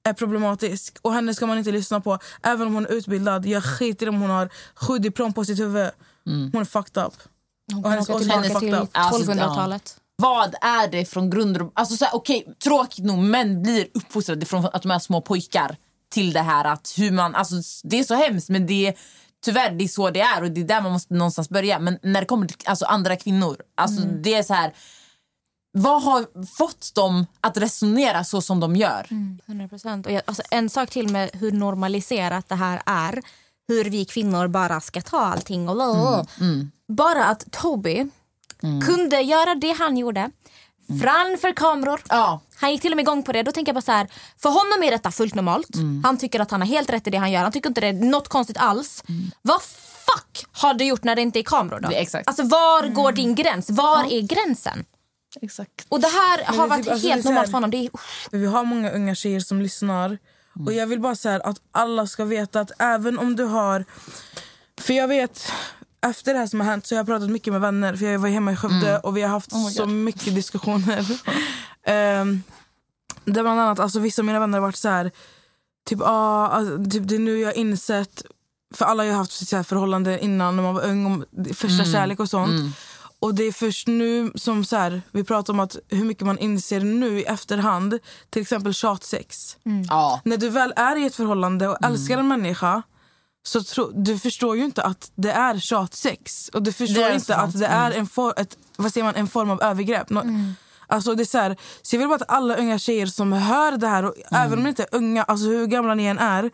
är problematisk och henne ska man inte lyssna på även om hon är utbildad. Jag skiter i om hon har sju diplom på sitt huvud. Mm. Hon är fucked up. Hon Och hennes åsikter är fucked till up. Alltså, 1200-talet. Vad är det från grund... Alltså, så här, okej, tråkigt nog, män blir uppfostrade från att de är små pojkar till det här att hur man... Alltså, det är så hemskt, men det är, tyvärr det är så det är och det är där man måste någonstans börja. Men när det kommer till alltså, andra kvinnor, alltså, Mm. det är så här... Vad har fått dem att resonera så som de gör? 100%. Och jag, alltså, en sak till med hur normaliserat det här är. Hur vi kvinnor bara ska ta allting. Och Mm, Bara att Toby kunde göra det han gjorde framför kameror. Ja. Han gick till och med igång på det. Då tänker jag bara så här, för honom är detta fullt normalt. Mm. Han tycker att han har helt rätt i det han gör. Han tycker inte det är något konstigt alls. Vad fuck har du gjort när det inte är kameror då? Det exakt. Alltså var går din gräns? Var är gränsen? Exakt. Och det här har det varit typ- alltså, helt så normalt för honom. Det är, Vi har många unga tjejer som lyssnar. Och jag vill bara säga att alla ska veta att även om du har... För jag vet, efter det här som har hänt så har jag pratat mycket med vänner. För jag var hemma i Skövde och vi har haft så mycket diskussioner. um, där bland annat, alltså vissa av mina vänner har varit så här... Typ, ah, alltså, typ det är nu jag har insett... För alla har haft så här förhållande innan när man var ung. Om första kärlek och sånt. Och det är först nu som så här, vi pratar om att hur mycket man inser nu i efterhand. Till exempel tjatsex. Ja. När du väl är i ett förhållande och älskar en människa så tro, du förstår ju inte att det är tjatsex. Och du förstår inte sant. att det är en, for, ett, vad säger man, en form av övergrepp. Nå, Alltså det är så, här, så jag vill bara att alla unga tjejer som hör det här, och även om ni inte är unga, alltså hur gamla ni än är.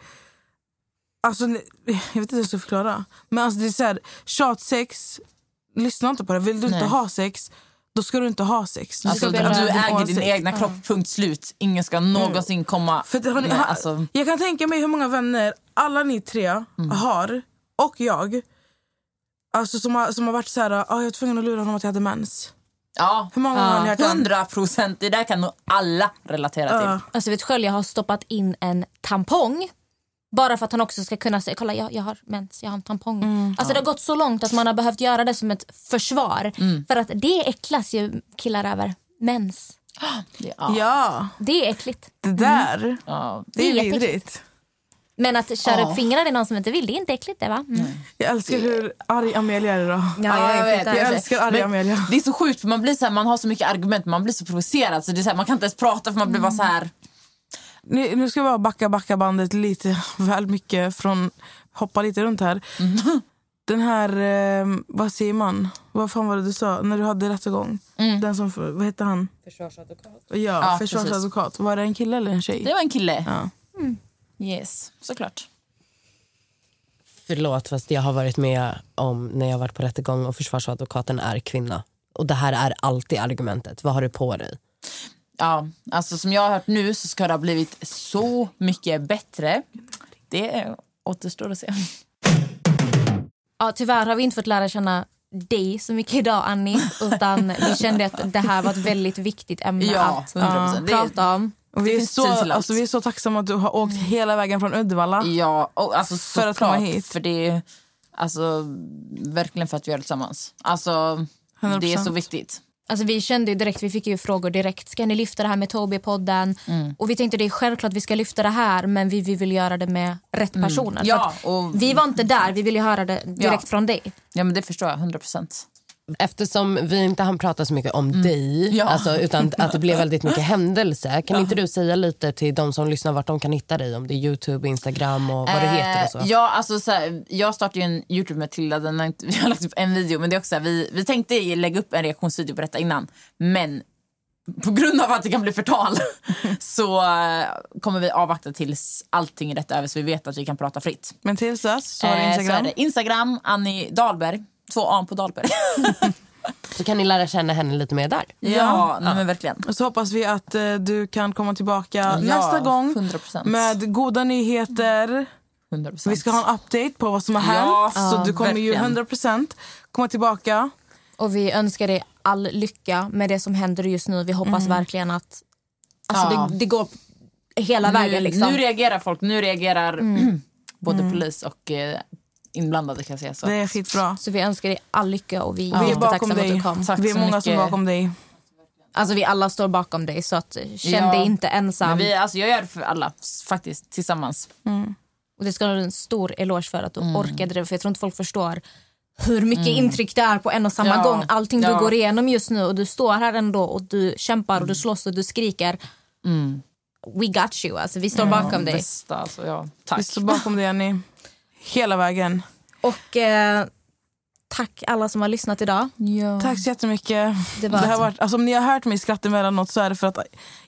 Alltså, jag vet inte hur jag ska förklara. Men alltså det är så här, tjatsex, lyssna inte på det. Vill du inte Nej. ha sex, då ska du inte ha sex. Du Alltså, du din äger din åsikt. egna kropp, punkt slut. Ingen ska någonsin komma... För det har ni, Nej, ha, alltså, Jag kan tänka mig hur många vänner alla ni tre har, och jag, alltså som, har, som har varit så här, ah, jag var tvungen att lura honom att jag hade mens. ja, Hur många har ni den? hundra procent. Det där kan nog alla relatera till. Ja. Alltså vet själv, jag har stoppat in en tampong bara för att han också ska kunna säga kolla jag, jag har mens, jag har en tampong. alltså det har gått så långt att man har behövt göra det som ett försvar. För att det äcklas ju killar över. Mens. Ja. Ja, Det är äckligt. det där, Ja. det är vidrigt. Men att köra Ja. upp fingrarna i någon som inte vill, det är inte äckligt det va? Mm. Jag älskar hur arg Amelia är idag. Ja, jag, vet, Jag älskar arga Amelia. Det är så sjukt för man blir så här, man har så mycket argument, man blir så provocerad så det är så här, man kan inte ens prata för man blir bara så här. Nu, nu ska vi bara backa, backa bandet lite väl mycket från, hoppa lite runt här. Den här, eh, vad säger man? Vad fan var det du sa när du hade rättegång? Den som, vad hette han? Försvarsadvokat. Ja, Ja, försvarsadvokat. Var det en kille eller en tjej? Det var en kille. Ja. Yes, såklart. Förlåt, fast jag har varit med om när jag varit på rättegång och försvarsadvokaten är kvinna. Och det här är alltid argumentet. Vad har du på dig? Ja, alltså som jag har hört nu så ska det ha blivit så mycket bättre. Det återstår att se. Ja, tyvärr har vi inte fått lära känna dig så mycket idag Annie. Utan vi kände att det här var ett väldigt viktigt ämne Ja, att 100%. Det- prata om. Och vi, Det är så, alltså, vi är så tacksamma att du har åkt hela vägen från Uddevalla. Ja, och alltså För att komma hit. För det är alltså, verkligen för att vi gör det tillsammans. Alltså, det är så 100%. viktigt. Alltså vi kände ju direkt, vi fick ju frågor direkt. Ska ni lyfta det här med Toby-podden? Mm. Och vi tänkte det är självklart vi ska lyfta det här men vi, vi vill göra det med rätt personer. För Ja, att och, vi var inte där, vi ville höra det direkt Ja. från dig. ja, men det förstår jag. 100 procent. Eftersom vi inte hann prata så mycket om dig, Mm. Ja. alltså, utan att det blev väldigt mycket händelse. Kan inte du säga lite till de som lyssnar vart de kan hitta dig? Om det är Youtube, Instagram och vad det heter och så. Eh, ja, alltså, så här, jag startade ju en Youtube med Tilda. Den har inte, vi har lagt upp en video. Men det är också så här, vi, vi tänkte lägga upp en reaktionsvideo på detta innan. Men på grund av att det kan bli förtal så eh, kommer vi avvakta tills allting är rätt över så vi vet att vi kan prata fritt. Men tills dess så har du Eh, Instagram. Så är det Instagram, Annie Dahlberg. Två A på Dahlberg. Så kan ni lära känna henne lite mer där. ja, nej, men verkligen. Och så hoppas vi att eh, du kan komma tillbaka Ja, nästa gång 100%. med goda nyheter. 100%. Vi ska ha en update på vad som har Ja, hänt. så ja, du kommer verkligen. ju 100% komma tillbaka. Och vi önskar dig all lycka med det som händer just nu. Vi hoppas verkligen att alltså, Ja. det, det går hela nu, vägen. Liksom. nu reagerar folk. Nu reagerar både polis och eh, inblandade kan jag säga. Så. Det är skitbra. Så vi önskar dig all lycka och vi är Vi är jättetacksamma bakom att du dig. kom. Tack Vi är många som är mycket. bakom dig. Alltså vi alla står bakom dig så att, känn Ja. dig inte ensam. Men vi, alltså, jag gör det för alla, faktiskt, tillsammans. Och det ska du ha en stor eloge för att du orkade det. För jag tror inte folk förstår hur mycket intryck det är på en och samma Ja. gång. Allting du Ja. går igenom just nu och du står här ändå och du kämpar och du slåss och du skriker. We got you, alltså vi står bakom dig. Bästa, alltså, ja. Tack. Vi står bakom dig Annie. Hela vägen. Och eh, tack alla som har lyssnat idag. Ja. Tack så jättemycket. Det Det var har varit, alltså, om ni har hört mig skratta emellanåt så är det för att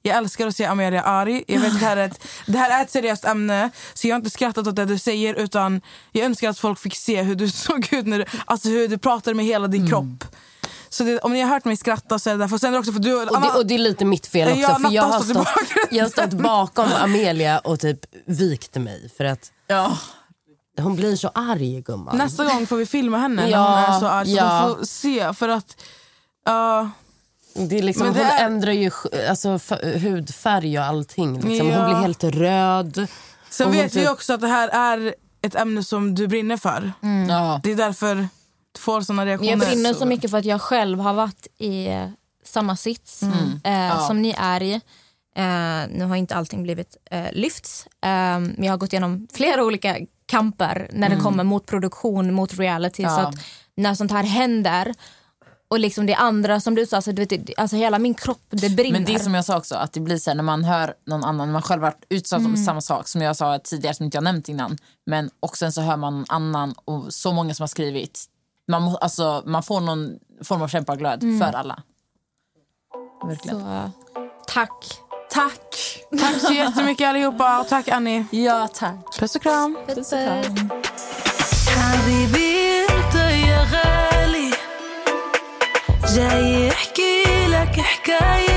jag älskar att se Amelia arg. Jag vet att det här, är ett, det här är ett seriöst ämne så jag har inte skrattat åt det du säger utan jag önskar att folk fick se hur du såg ut när du, alltså hur du pratade med hela din kropp. Så det, om ni har hört mig skratta så är det därför. Sen är det också för du, Och det, och det är lite mitt fel också. Ja, för jag har, stått, jag har stått bakom Amelia och typ vikt mig. För att Ja. Hon blir så arg gumman. Nästa gång får vi filma henne när Ja, hon är så arg så ja. de får se. För att, ja, Det är liksom, det hon är- ändrar ju alltså, hudfärg och allting. Liksom. Ja. Hon blir helt röd. sen hon vet vi typ- också att det här är ett ämne som du brinner för. Ja. Det är därför du får såna reaktioner. Jag brinner så mycket för att jag själv har varit i eh, samma sits eh, som ni är i. Eh, nu har inte allting blivit eh, lyfts, eh, men jag har gått igenom flera olika kamper när det kommer mot produktion, mot reality. Ja. Så att när sånt här händer och liksom det andra som du sa, alltså, du vet, alltså hela min kropp det brinner. Men det är som jag sa också, att det blir så här, när man hör någon annan, när man själv varit utsatt Mm. för samma sak som jag sa tidigare som inte jag nämnt innan. Men och sen så hör man någon annan och så många som har skrivit. Man, alltså, man får någon form av kämpaglöd Mm. för alla. Verkligen. så, tack. Tack! Tack så jättemycket allihopa och tack Annie. Ja, tack. Puss och kram. Puss, puss. حبيبي انت يا غالي جاي يحكي لك حكاية